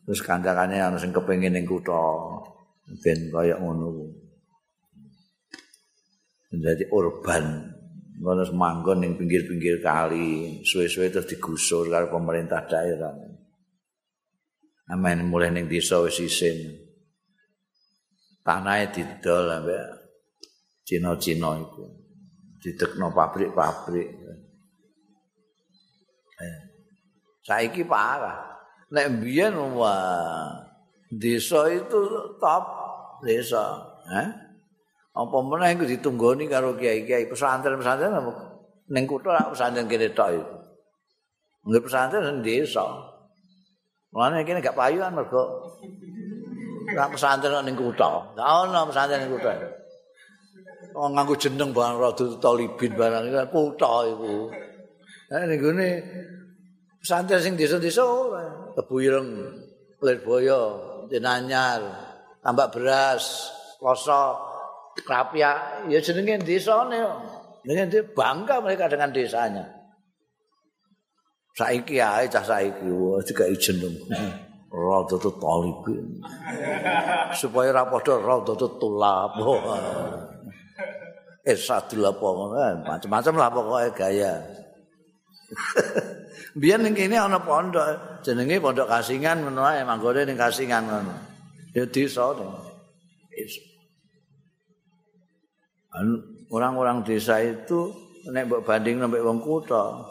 terus kancane ana sing kepengin ning kutha. Ben kaya ngono. Menjadi urban. Ngono semanggon ning pinggir-pinggir kali. Suwe-suwe terus digusur karo pemerintah daerah. Amen mulai ning desa wis isin. Tanahe didol ambek Cina-Cina iku. Didekno pabrik-pabrik. Eh. Saiki parah. Nek biyen wah desa itu top desa, eh? Apa meneh iku ditunggoni karo kiai-kiai pesantren-pesantren ning kutha pesantren kene tok iku. Pesantren desa. Mulane kene gak payuan mergo Ora pesantren ning kutha. Gak ono pesantren ning kutha. Oh nganggo jeneng barang rada talibin barang iku kutha iku. Nah ning gone pesantren sing desa-desa ora. Kebuyeng, Lirboyo, Jenanyar, tambak beras, Loso, Krapia, ya jenenge desane. Jenenge bangga mereka dengan desanya. Saiki ae cah saiki wah dikai jeneng. Radatu Talibin. Supaya ora padha Radatu Tulab. <laughs> Eh sadul apa ngono macam-macam lah pokoke gaya. <laughs> Biyen ning kene ana pondok jenenge Pondok Kasingan ngono ae manggone ning Kasingan ngono. Ya desa. Orang-orang desa itu nek mbok banding sampai wong kutha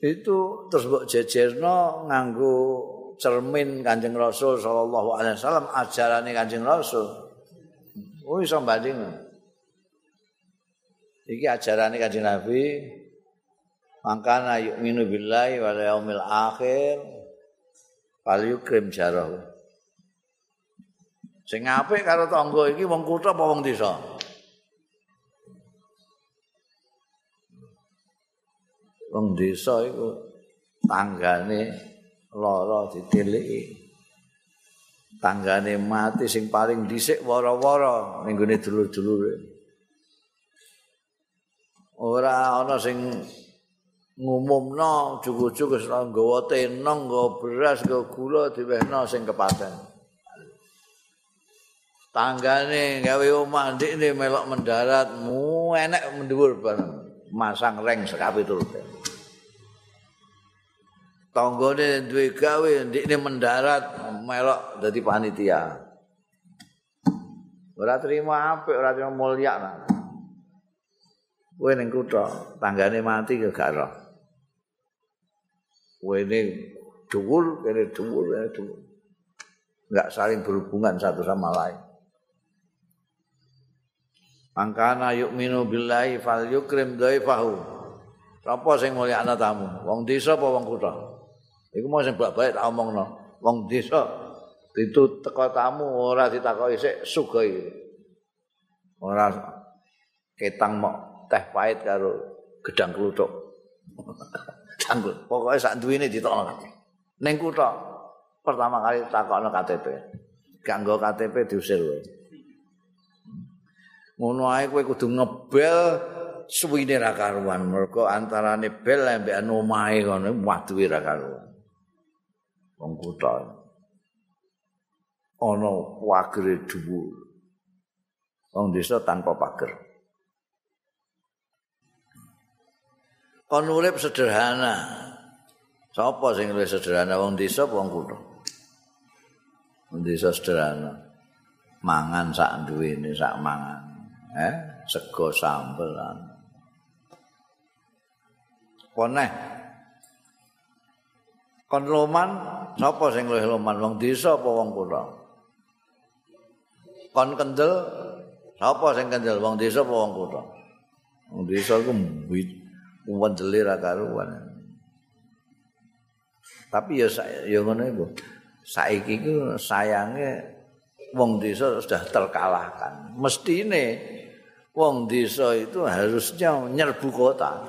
itu terus mbok jejerno nganggo cermin Kanjeng Rasul sallallahu alaihi wasallam ajarane Kanjeng Rasul. Oh iso banding. Iki ajarane Kanjeng Nabi. Mangkana yu'minu billahi wal yaumil akhir fal yukrim jarahu. Sing apik karo tangga iki wong kutha apa wong desa? Wong desa iku tanggane lara ditiliki. Tanggane mati sing paling dhisik wara-wara ning gone dulur-dulure. Ora ana sing ngumumno cucu-cucu wis nggawa tenong, nggawa beras, nggawa gula diwehno sing kepaten. Tanggane gawe omah ndikne melok mendarat, mu enek mendhuwur masang reng sekapitul. Tanggane duwe gawe ndekne mendarat melok dadi panitia. Ora terima apik, ora terima mulya. Kowe ning kutha, tanggane mati ke gak ora. Kowe ning dhuwur, kene dhuwur, kene dhuwur. Enggak saling berhubungan satu sama lain. Angkana yu'minu billahi fal yukrim dhaifahu. Apa sing mulyakna tamu? Wong desa apa wong kutha? Iku mau sing baik tak omongno. Wong desa itu teko tamu ora ditakoki sik sugih. Ora ketang mok teh pahit karo gedang kluthuk. <laughs> Canggut. Pokoke sak duwine ditokno. Ning kutha pertama kali takokno KTP. Ganggo KTP diusir kowe. Ngono ae kowe kudu ngebel suwine ra karuan. Mergo antarane bel ambek omahe ngono waduhe ra karuan. Wong kutha ana wagere dhuwur wong desa tanpa pager. Kon urip sederhana. Sapa sing luwih sederhana? Wong desa apa wong kutha? Wong desa sederhana. Mangan sak duwene sak mangan. Eh sego sambelan poneh kon loman sapa sing luwih loman? Wong desa apa wong kutha? Kon kendel sapa sing kendel? Wong desa apa wong kutha? Wong desa ku wendele ra karuan. Tapi ya ya ngono iku. Saiki ku sayange wong desa sudah terkalahkan. Mestine wong desa itu harusnya nyerbu kota.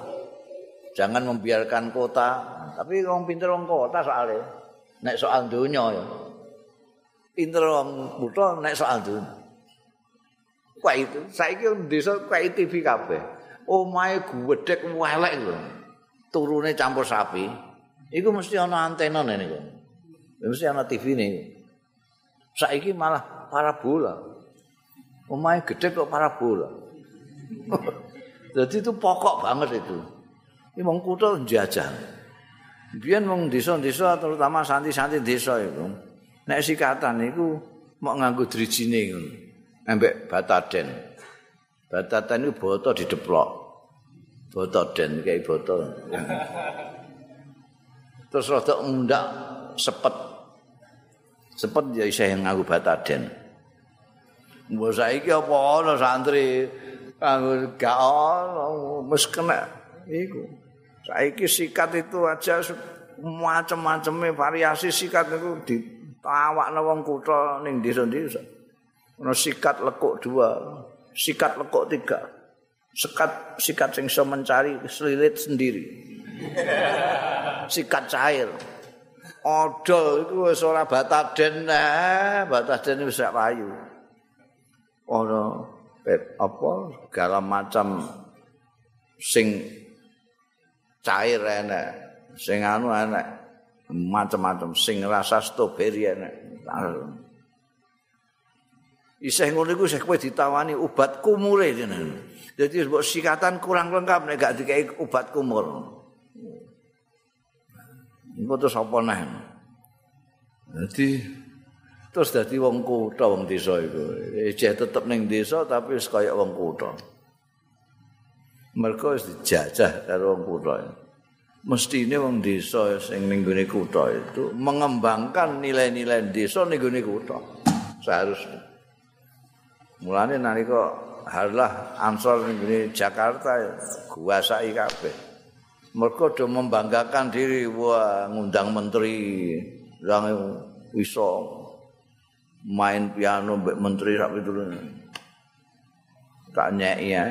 Jangan membiarkan kota tapi wong pinter wong kota soalnya. Nek soal dunia ya. Pinter wong kota nek soal dunia. Kok itu. Saya kira desa kayak TV kafe oh my gudek welek lho turune campur sapi. Iku mesti ana antena nih kok mesti ana TV nih saiki malah parabola. Omahe gede kok parabola. <laughs> Jadi itu pokok banget itu. Ini wong kutha jajah Biyen wong desa-desa terutama santi-santi desa itu nek sikatan iku mau nganggo drijine ngono. Embek bataden. Bataden iku boto dideplok. Boto den boto. Terus rada mundak sepet. Sepet ya isih nganggo bataden. Mbok saiki apa ana santri kanggo gak ana wis kena iku. Saiki sikat itu aja macam-macamnya variasi sikat itu ditawakno wong kutha ning desa-desa. Ono sikat lekuk dua, sikat lekuk tiga. Sekat sikat sing iso mencari selilit sendiri. sikat cair. Odol itu wis ora bataden nah, bataden wis sak payu. Ono apa segala macam sing cair enak, sing anu enak, macam-macam sing rasa stroberi enak. Isih ngono iku isih kowe ditawani obat kumure jenenge. Dadi mbok sikatan kurang lengkap nek gak dikai obat kumur. Iku terus apa neh? Dadi terus dadi wong kutha wong desa iku. Ejeh tetep ning desa tapi wis kaya wong kutha. Mereka wis dijajah karo wong kutha. Mestine wong desa sing ning gone kutha itu mengembangkan nilai-nilai desa ning gone kutha. Seharusnya. Mulane nalika harlah ansor ning Jakarta kuasai kabeh. Mereka do membanggakan diri wah ngundang menteri yang iso main piano mbek menteri sak itu tak nyeki ya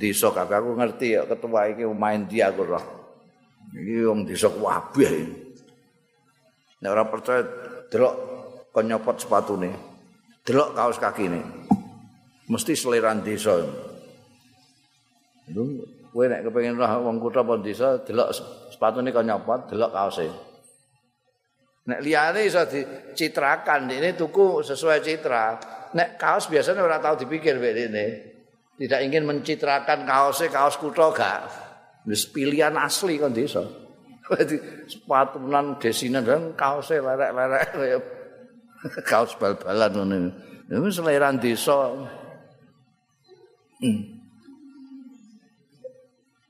desa kakakku ngerti ya ketua iki main dia aku roh. Iki wong desa kabeh nek ora percaya delok kon nyopot sepatune. Delok kaos kakine. Mesti seliran desa. Lu kowe nek kepengin roh wong kutha apa desa delok sepatune kon nyopot delok kaose. Nek liyane iso dicitrakan ini tuku sesuai citra. Nek kaos biasanya ora tau dipikir mbek ini tidak ingin mencitrakan kaosnya kaos kutho gak. Wis pilihan asli kan desa. <laughs> Jadi sepatunan desinan dan kaosnya lerek-lerek <laughs> kaos bal-balan ngono itu selera desa. Hmm.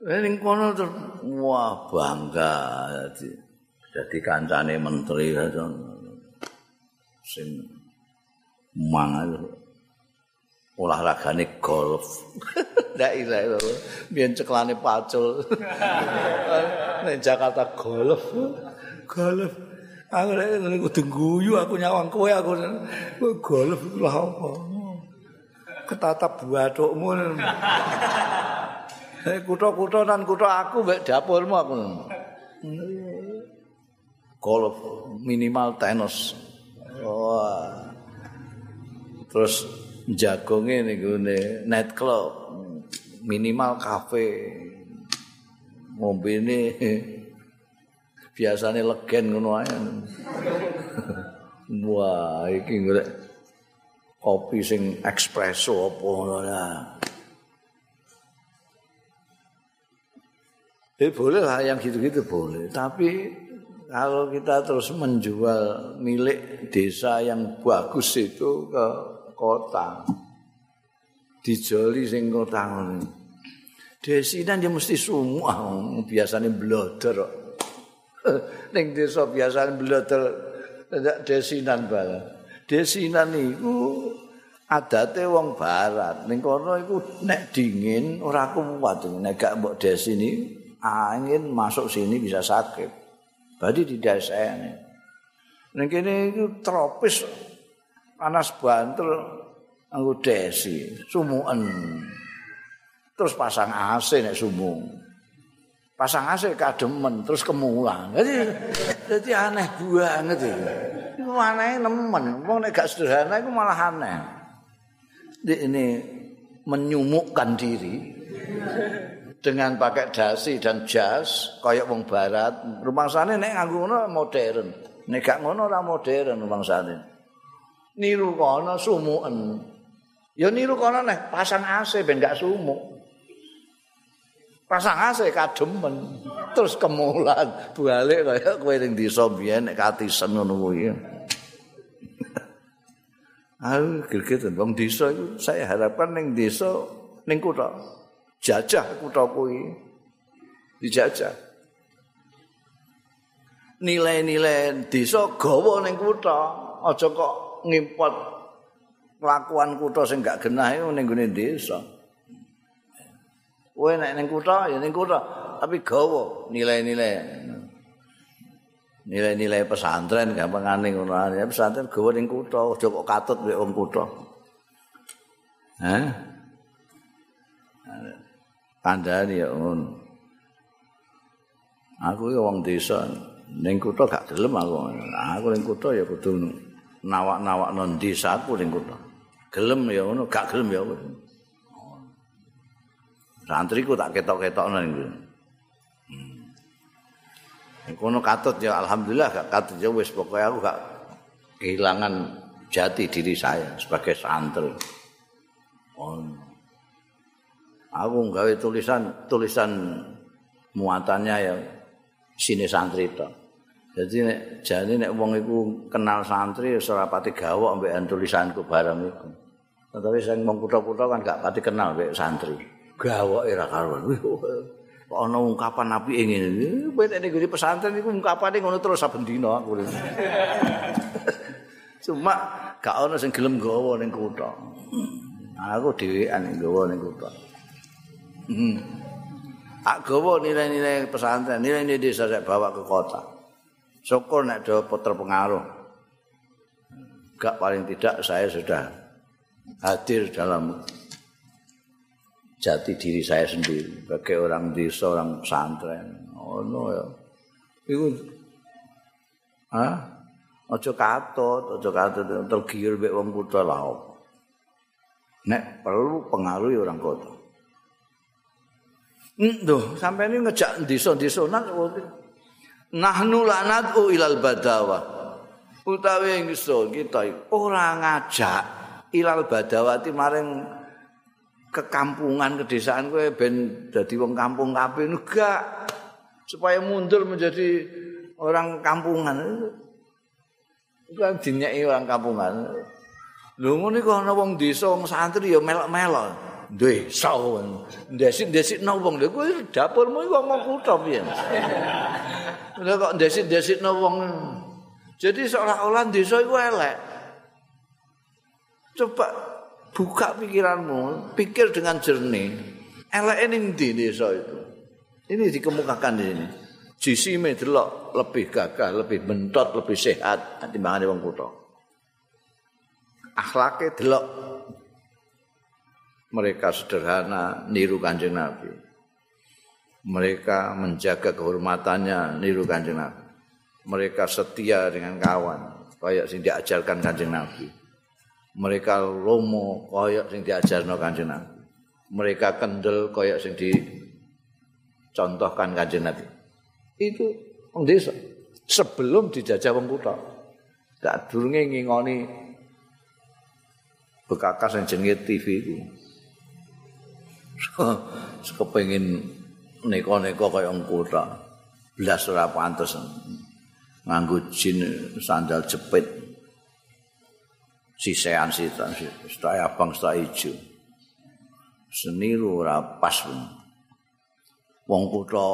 Ini kono terus wah bangga jadi jadi kancane menteri sing mangan olahragane golf. <laughs> Ndak iso lho. Biyen ceklane pacul. <laughs> Ning Jakarta golf. Golf. Aku nek ngene kudu guyu aku nyawang kowe aku golf lha apa. Ketatap buatukmu. Eh kutha-kutha nan kutha aku mbek dapurmu aku. Golf minimal tenis. Wah. Terus jagonge ning gone night club. Minimal kafe ngombene biasane legen ngono ae. <laughs> Wah iki golek kopi sing espresso apa ngono Eh boleh lah yang gitu-gitu boleh, tapi kalau kita terus menjual milik desa yang bagus itu ke kota. Dijoli sing kota. Desinan ya mesti semua biasane blodor. <laughs> Ning desa biasane blodor ndak desinan bala. Desinan iku adate wong barat. Ning kono iku nek dingin ora kuat nek gak mbok desini angin masuk sini bisa sakit. Berarti di desa ini. Ning kene iku tropis panas bantul anggo desi sumuken. Terus pasang AC nek sumu pasang AC kademen terus kemulan jadi jadi aneh banget itu itu aneh nemen. Wong nek gak sederhana itu malah aneh. Ini menyumukkan diri dengan pakai dasi dan jas kayak wong barat. Rumah sana nek nganggo ngono modern. Nek gak ngono ora modern rumah sana niru kono sumuken. Ya niru kono nek pasang AC ben gak sumuk. Pasang AC kademen. Terus kemulan balik kaya kowe ning desa biyen nek katisen ngono kuwi. <laughs> Aku greget wong desa itu saya harapkan ning desa ning kutha jajah kutha kuwi dijajah nilai-nilai desa gawa ning kutha aja kok ngimpot kelakuan kutha sing gak genah iku ning gone desa. Kowe nek ning kutha ya ning kutha tapi gawa nilai-nilai. Nilai-nilai pesantren gampangane ngono ae. Pesantren gawa ning kutha, aja kok katut mek wong kutha. Hah? Kandhani ya ngono. Aku ya wong desa ning kutha gak gelem aku. Aku ning kutha ya kudu nawak-nawak non desaku ning kutha. Gelem ya ngono, gak gelem ya. Santriku tak ketok-ketokno ning kene. Hmm. Kono katut ya alhamdulillah gak katut ya wis pokoke aku gak kehilangan jati diri saya sebagai santri. Oh. Aku gawe tulisan tulisan muatannya ya sini santri to. Jadi nek jane nek wong iku kenal santri ora pati gawok ambek tulisanku bareng iku. Tapi sing wong kutha-kutha kan gak pati kenal ambek santri. gawoke ra karuan. Kok ana ungkapan apike ngene. Kowe nek nggone pesantren iku ungkapane ngono terus saben dina aku. <laughs> Cuma gak ana sing gelem gawa ning kutha. Aku dhewean gawa ning kutha. Hmm. Ak gawa nilai-nilai pesantren, nilai-nilai desa saya bawa ke kota. Syukur nek do terpengaruh. Gak paling tidak saya sudah hadir dalam jati diri saya sendiri. Sebagai orang desa orang pesantren. Oh no ya. Itu ah ojo katut ojo katut tergiur mbek wong kutha lah nek perlu pengaruh orang kota Nduh, sampai ini ngejak desa-desa nak nahnu lanatu ilal badawa. Utawi ingsun kita ora ngajak ilal badawati maring kekampungan kedesaan kowe ben dadi wong kampung kabeh. Enggak supaya mundur menjadi orang kampungan. Kan dinyeki orang kampungan. Lho ngono iku ana wong desa wong santri ya melok-melok desa ndesik-ndesik no wong lho kuwi dapurmu iku wong kutha piye lha kok ndesik-ndesik wong jadi seolah-olah desa iku elek coba buka pikiranmu, pikir dengan jernih. Elek ini di desa itu. Ini dikemukakan di sini. Jisime delok lebih gagah, lebih bentot, lebih sehat timbangan wong kutha. Akhlake delok mereka sederhana niru Kanjeng Nabi. Mereka menjaga kehormatannya niru Kanjeng Nabi. Mereka setia dengan kawan, kayak sing diajarkan Kanjeng Nabi. mereka lomo koyok sing diajarno kanjeng Nabi. Mereka kendel koyok sing dicontohkan kanjeng Nabi. Itu sebelum dijajah wong kutha. Gak durunge ngingoni bekakas yang jenenge TV itu. Sekepengin neko-neko kaya wong kutha. Blas ora pantes. Nganggo jin sandal jepit. sisean sitan sedaya abang sedaya ijo. Seniru ora pas wong kutha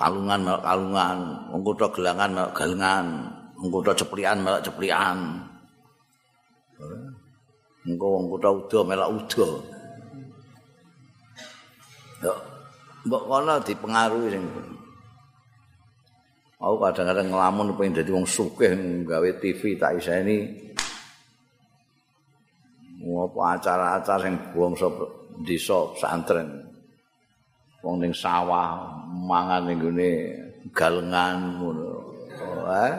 kalungan kalungan wong kutha gelangan gelangan wong kutha ceplian melak ceplian engko wong kutha udo melak udo mbok kono dipengaruhi sing Aku kadang-kadang ngelamun pengen jadi wong sugih gawe TV tak isa ini apa acara-acara sing buang sapa desa santren. Wong ning sawah mangan ning gone galengan ngono. Eh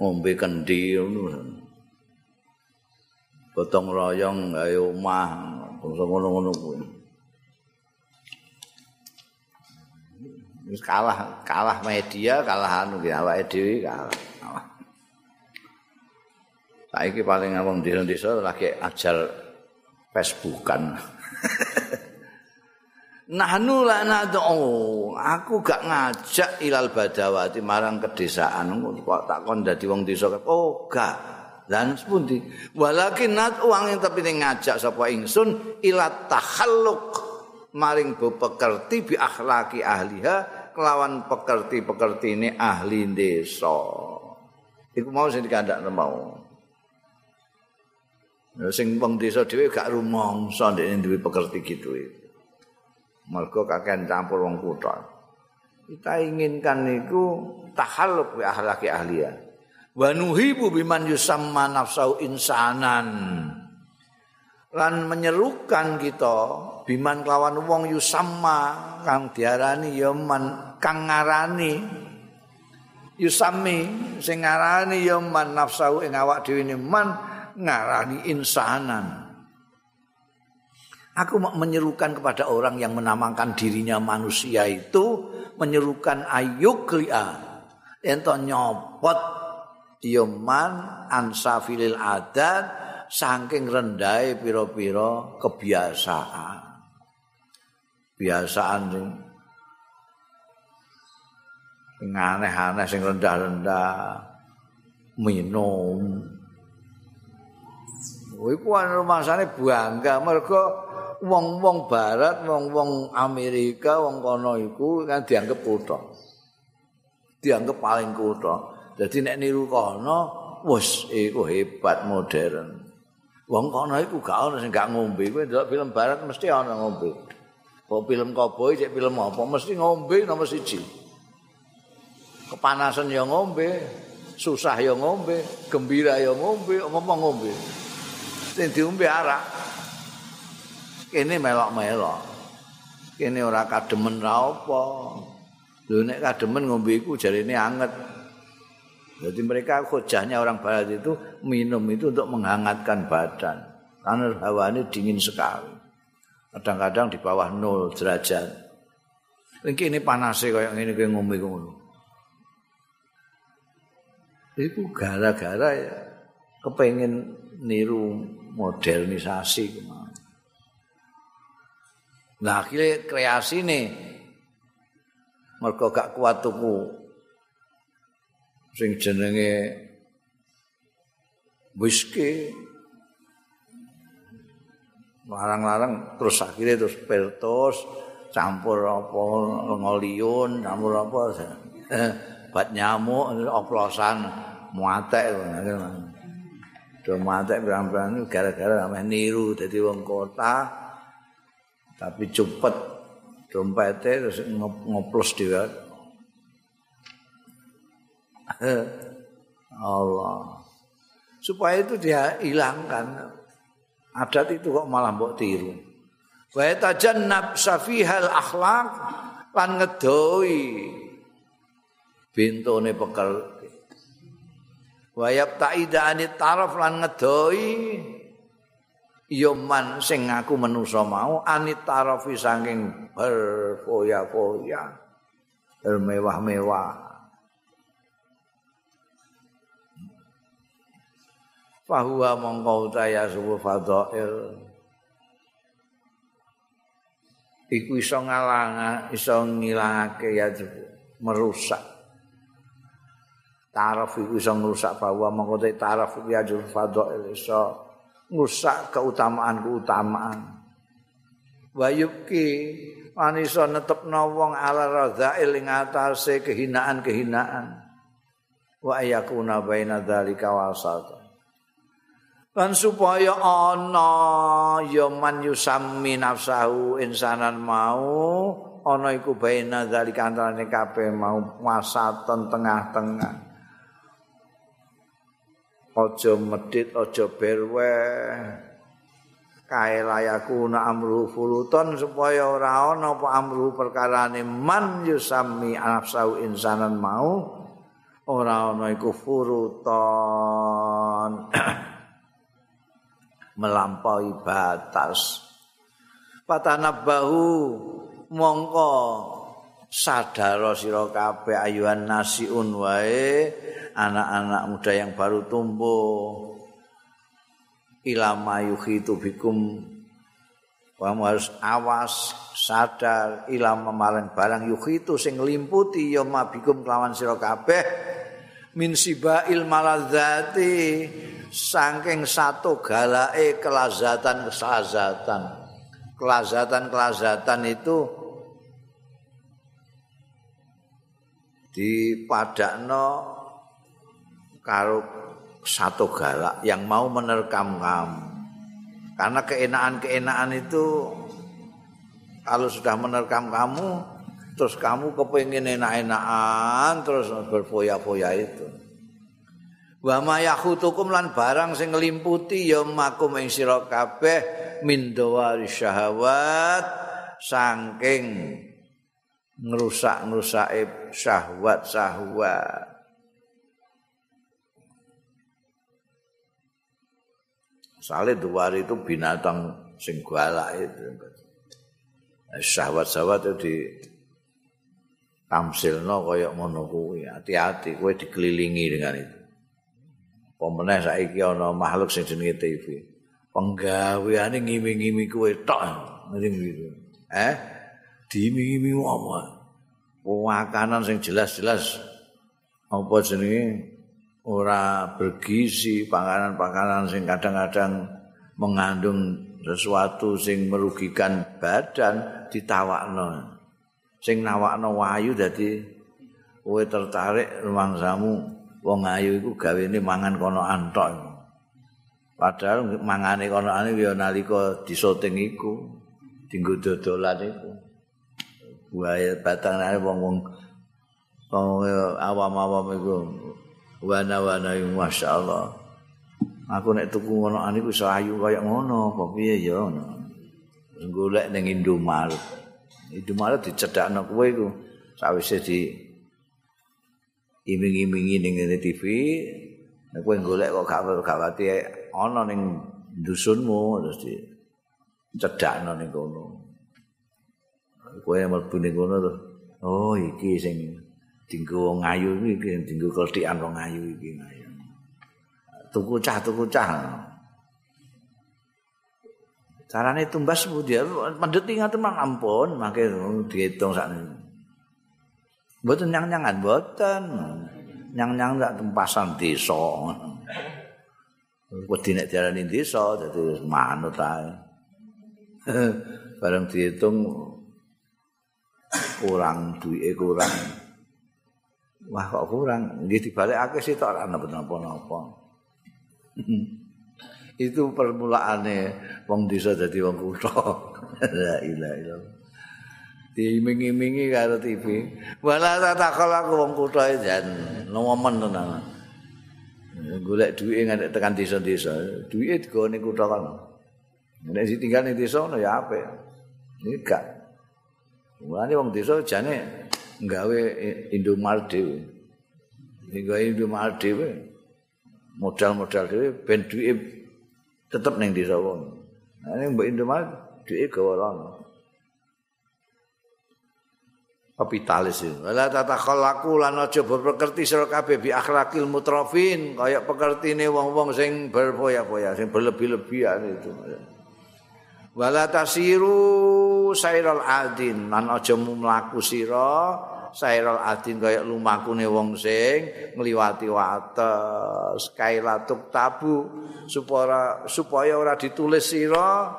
ngombe kendi ngono. Gotong royong gawe omah ngono-ngono kuwi wis kalah kalah media kalah anu ki awake dhewe kalah Saiki paling ngomong di desa lagi ajar Facebookan. <laughs> Nahnu la nad'u. Aku gak ngajak ilal badawati marang kedesaan. Kok tak kon dadi wong desa. Oh, gak. Lan sepundi? Walakin nad'u wong tapi ngajak sapa ingsun ila takhalluk maring bepekerti bi akhlaki ahliha kelawan pekerti-pekerti ini ahli desa. Iku mau sing dikandakno mau. sing wong desa dhewe gak rumangsa ndekne duwe pekerti gitu mergo kakean campur wong kutha kita inginkan niku tahalluq bi ahlaki ahliya wa nuhibu biman yusamma nafsau insanan lan menyerukan kita biman kelawan wong yusamma kang diarani ya man kang ngarani yusami sing ngarani ya man nafsau ing awak dhewe man ngarani insanan. Aku mau menyerukan kepada orang yang menamakan dirinya manusia itu menyerukan ayuklia ento nyopot yoman ansafilil adat saking rendai piro-piro kebiasaan kebiasaan sing aneh-aneh sing rendah-rendah minum Iku ana masane bangga mergo wong-wong barat, wong-wong Amerika, wong kono iku kan dianggap kutha. Dianggap paling kutha. Dadi nek niru kono, wis iku hebat modern. Wong kono iku gak ono sing gak ngombe. Kowe ndelok film barat mesti ana ngombe. Kok film koboi, cek film apa mesti ngombe nomor siji. Kepanasan ya ngombe, susah ya ngombe, gembira ya ngombe, ngomong ngombe. Sing diombe arak. kene melok-melok. Kene ora kademen ra apa. Lho nek kademen ngombe iku jarine anget. Jadi mereka hujahnya orang barat itu minum itu untuk menghangatkan badan. Karena hawa ini dingin sekali. Kadang-kadang di bawah nol derajat. Ini ini panas sih kayak ini kayak ngombe ngono. Itu gara-gara ya kepengen niru modernisasi kemana. Nah akhirnya kreasi nih mereka gak kuat tuku sing jenenge whisky. Larang-larang terus akhirnya terus pertos campur apa ngoliun campur apa <laughs> bat nyamuk oplosan muatek do muatek berang-berang gara-gara niru jadi wong kota tapi cepet dompetnya terus ngoplos dia Allah. Supaya itu dia hilangkan. Adat itu kok malah mbok tiru. Wa tajannab safihal akhlak lan ngedoi bintone pekel. Wa yabtaida anit taraf lan ngedoi yoman sing aku menusa mau anit tarafi saking berfoya-foya bermewah-mewah fahuwa mongko utaya subuh fadail iku iso ngalang iso ngilangake ya merusak taraf iku iso ngrusak bahwa mongko taraf ya fadail iso ngusak keutamaan-keutamaan. Wa yubki anisa netepna wong ala radzail ing atase kehinaan-kehinaan. Wa ayakuna baina dzalika wasata. Lan supaya ana ya man yusammi nafsahu insanan mau ana iku baina dzalika antarané kabeh mau wasatan tengah-tengah. aja medit aja berwe kae layaku na amru fuluton supaya ora ana apa amru perkarane man yusami nafsau insanan mau ora ana iku furuton <clears throat> melampaui batas. Patanabahu mongko sadaro sira kabeh ayuhan nasiun wae anak-anak muda yang baru tumbuh. Ilama yuhitu bikum kamu harus awas sadar. Ilama maring barang yuhitu sing nglimputi ya mabikum kelawan sira kabeh. Min sibail maladzati saking satu galake kelazatan kesazatan kelazatan kelazatan itu dipadakno karo satu galak yang mau menerkam kamu. Karena keenaan-keenaan itu kalau sudah menerkam kamu terus kamu kepengen enak-enakan terus berfoya-foya itu wa ma yakhutukum lan barang sing nglimputi ya makum ing sira kabeh min dawari syahwat saking ngerusak-ngerusake syahwat-syahwat Soalnya duwari itu binatang sing galak itu. Syahwat-syahwat itu di tamsilno kaya ngono kuwi. Hati-hati kowe dikelilingi dengan itu. Pemeneh saiki ana makhluk sing jenenge TV. Penggaweane ngimi-ngimi kowe tok. Ngene gitu. Eh? Diimi-imi apa? Makanan sing jelas-jelas apa jenenge ora bergizi, panganan-panganan sing kadang-kadang mengandung sesuatu sing merugikan badan ditawakno. Sing nawakno wayu dadi kowe tertarik rumangsamu wong ayu iku gawene mangan kono antok. Padahal mangane kono ane ya nalika disoting iku, dinggo dodolan iku. Buaya batangane wong-wong awam-awam iku wana-wana yang Masya Allah. Aku nek tuku ngono ane ku iso ayu kaya ngono, apa piye ya ngono. Golek ning Indomaret. Indomaret dicedakno kowe iku sawise di iming-imingi ning TV, nek kowe golek kok gak gak wati ana ning dusunmu terus di cedakno ning kono. Kowe mlebu ning kono terus oh iki sing dinggo wong ayu iki dinggo kelthikan wong ayu iki. Tuku cah tuku cah. Carane tumbas dia pendeti ngaten mang ampun mangke diitung sakniki mboten nyang-nyangan mboten nyang-nyang sak tempasan desa wedi nek diarani desa dadi manut ae <laughs> bareng diitung kurang duwike kurang Wah kok kurang, nggih dibalekake sih ora napa-napa. <laughs> Itu permulaane wong desa dadi wong kutha. <laughs> La ilaha illallah. Diiming-imingi karo TV. Wala tatakal aku wong kutha jan nomen tenan. Golek duit nganti tekan desa-desa. Duit digone kutha kan. Nek ditinggal ning desa ya apik. Ini gak. Mulane wong desa jane gawe Indomaret dhewe. Gawe Indomaret dhewe. Modal-modal dhewe ben duwe tetep ning desa wong. Ini mbok Indomaret duwe gawe kapitalis itu. Wala tatakhallaku lan aja berpekerti sira kabeh bi akhlakil mutrafin kaya pekertine wong-wong sing berfoya-foya, sing berlebih-lebihan itu. Wala tasiru sairal adin lan aja mlaku sira sairul adin kaya lumakune wong sing ngliwati wates kailatuk tabu supaya supaya ora ditulis sira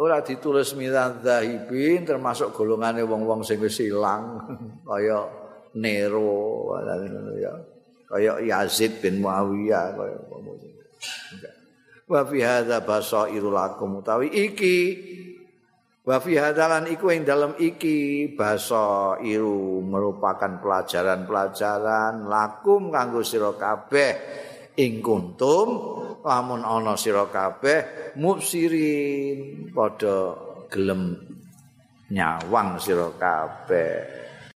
ora ditulis milan zahibin termasuk golongane wong-wong sing wis ilang <laughs> kaya Nero ya kaya Yazid bin Muawiyah kaya wa fi hadza basairul akum utawi iki Wa fi hadalan iku ing dalem iki basa iru merupakan pelajaran-pelajaran lakum kanggo sira kabeh. Ing kuntum lamun ana sira kabeh mubsirin padha gelem nyawang sira kabeh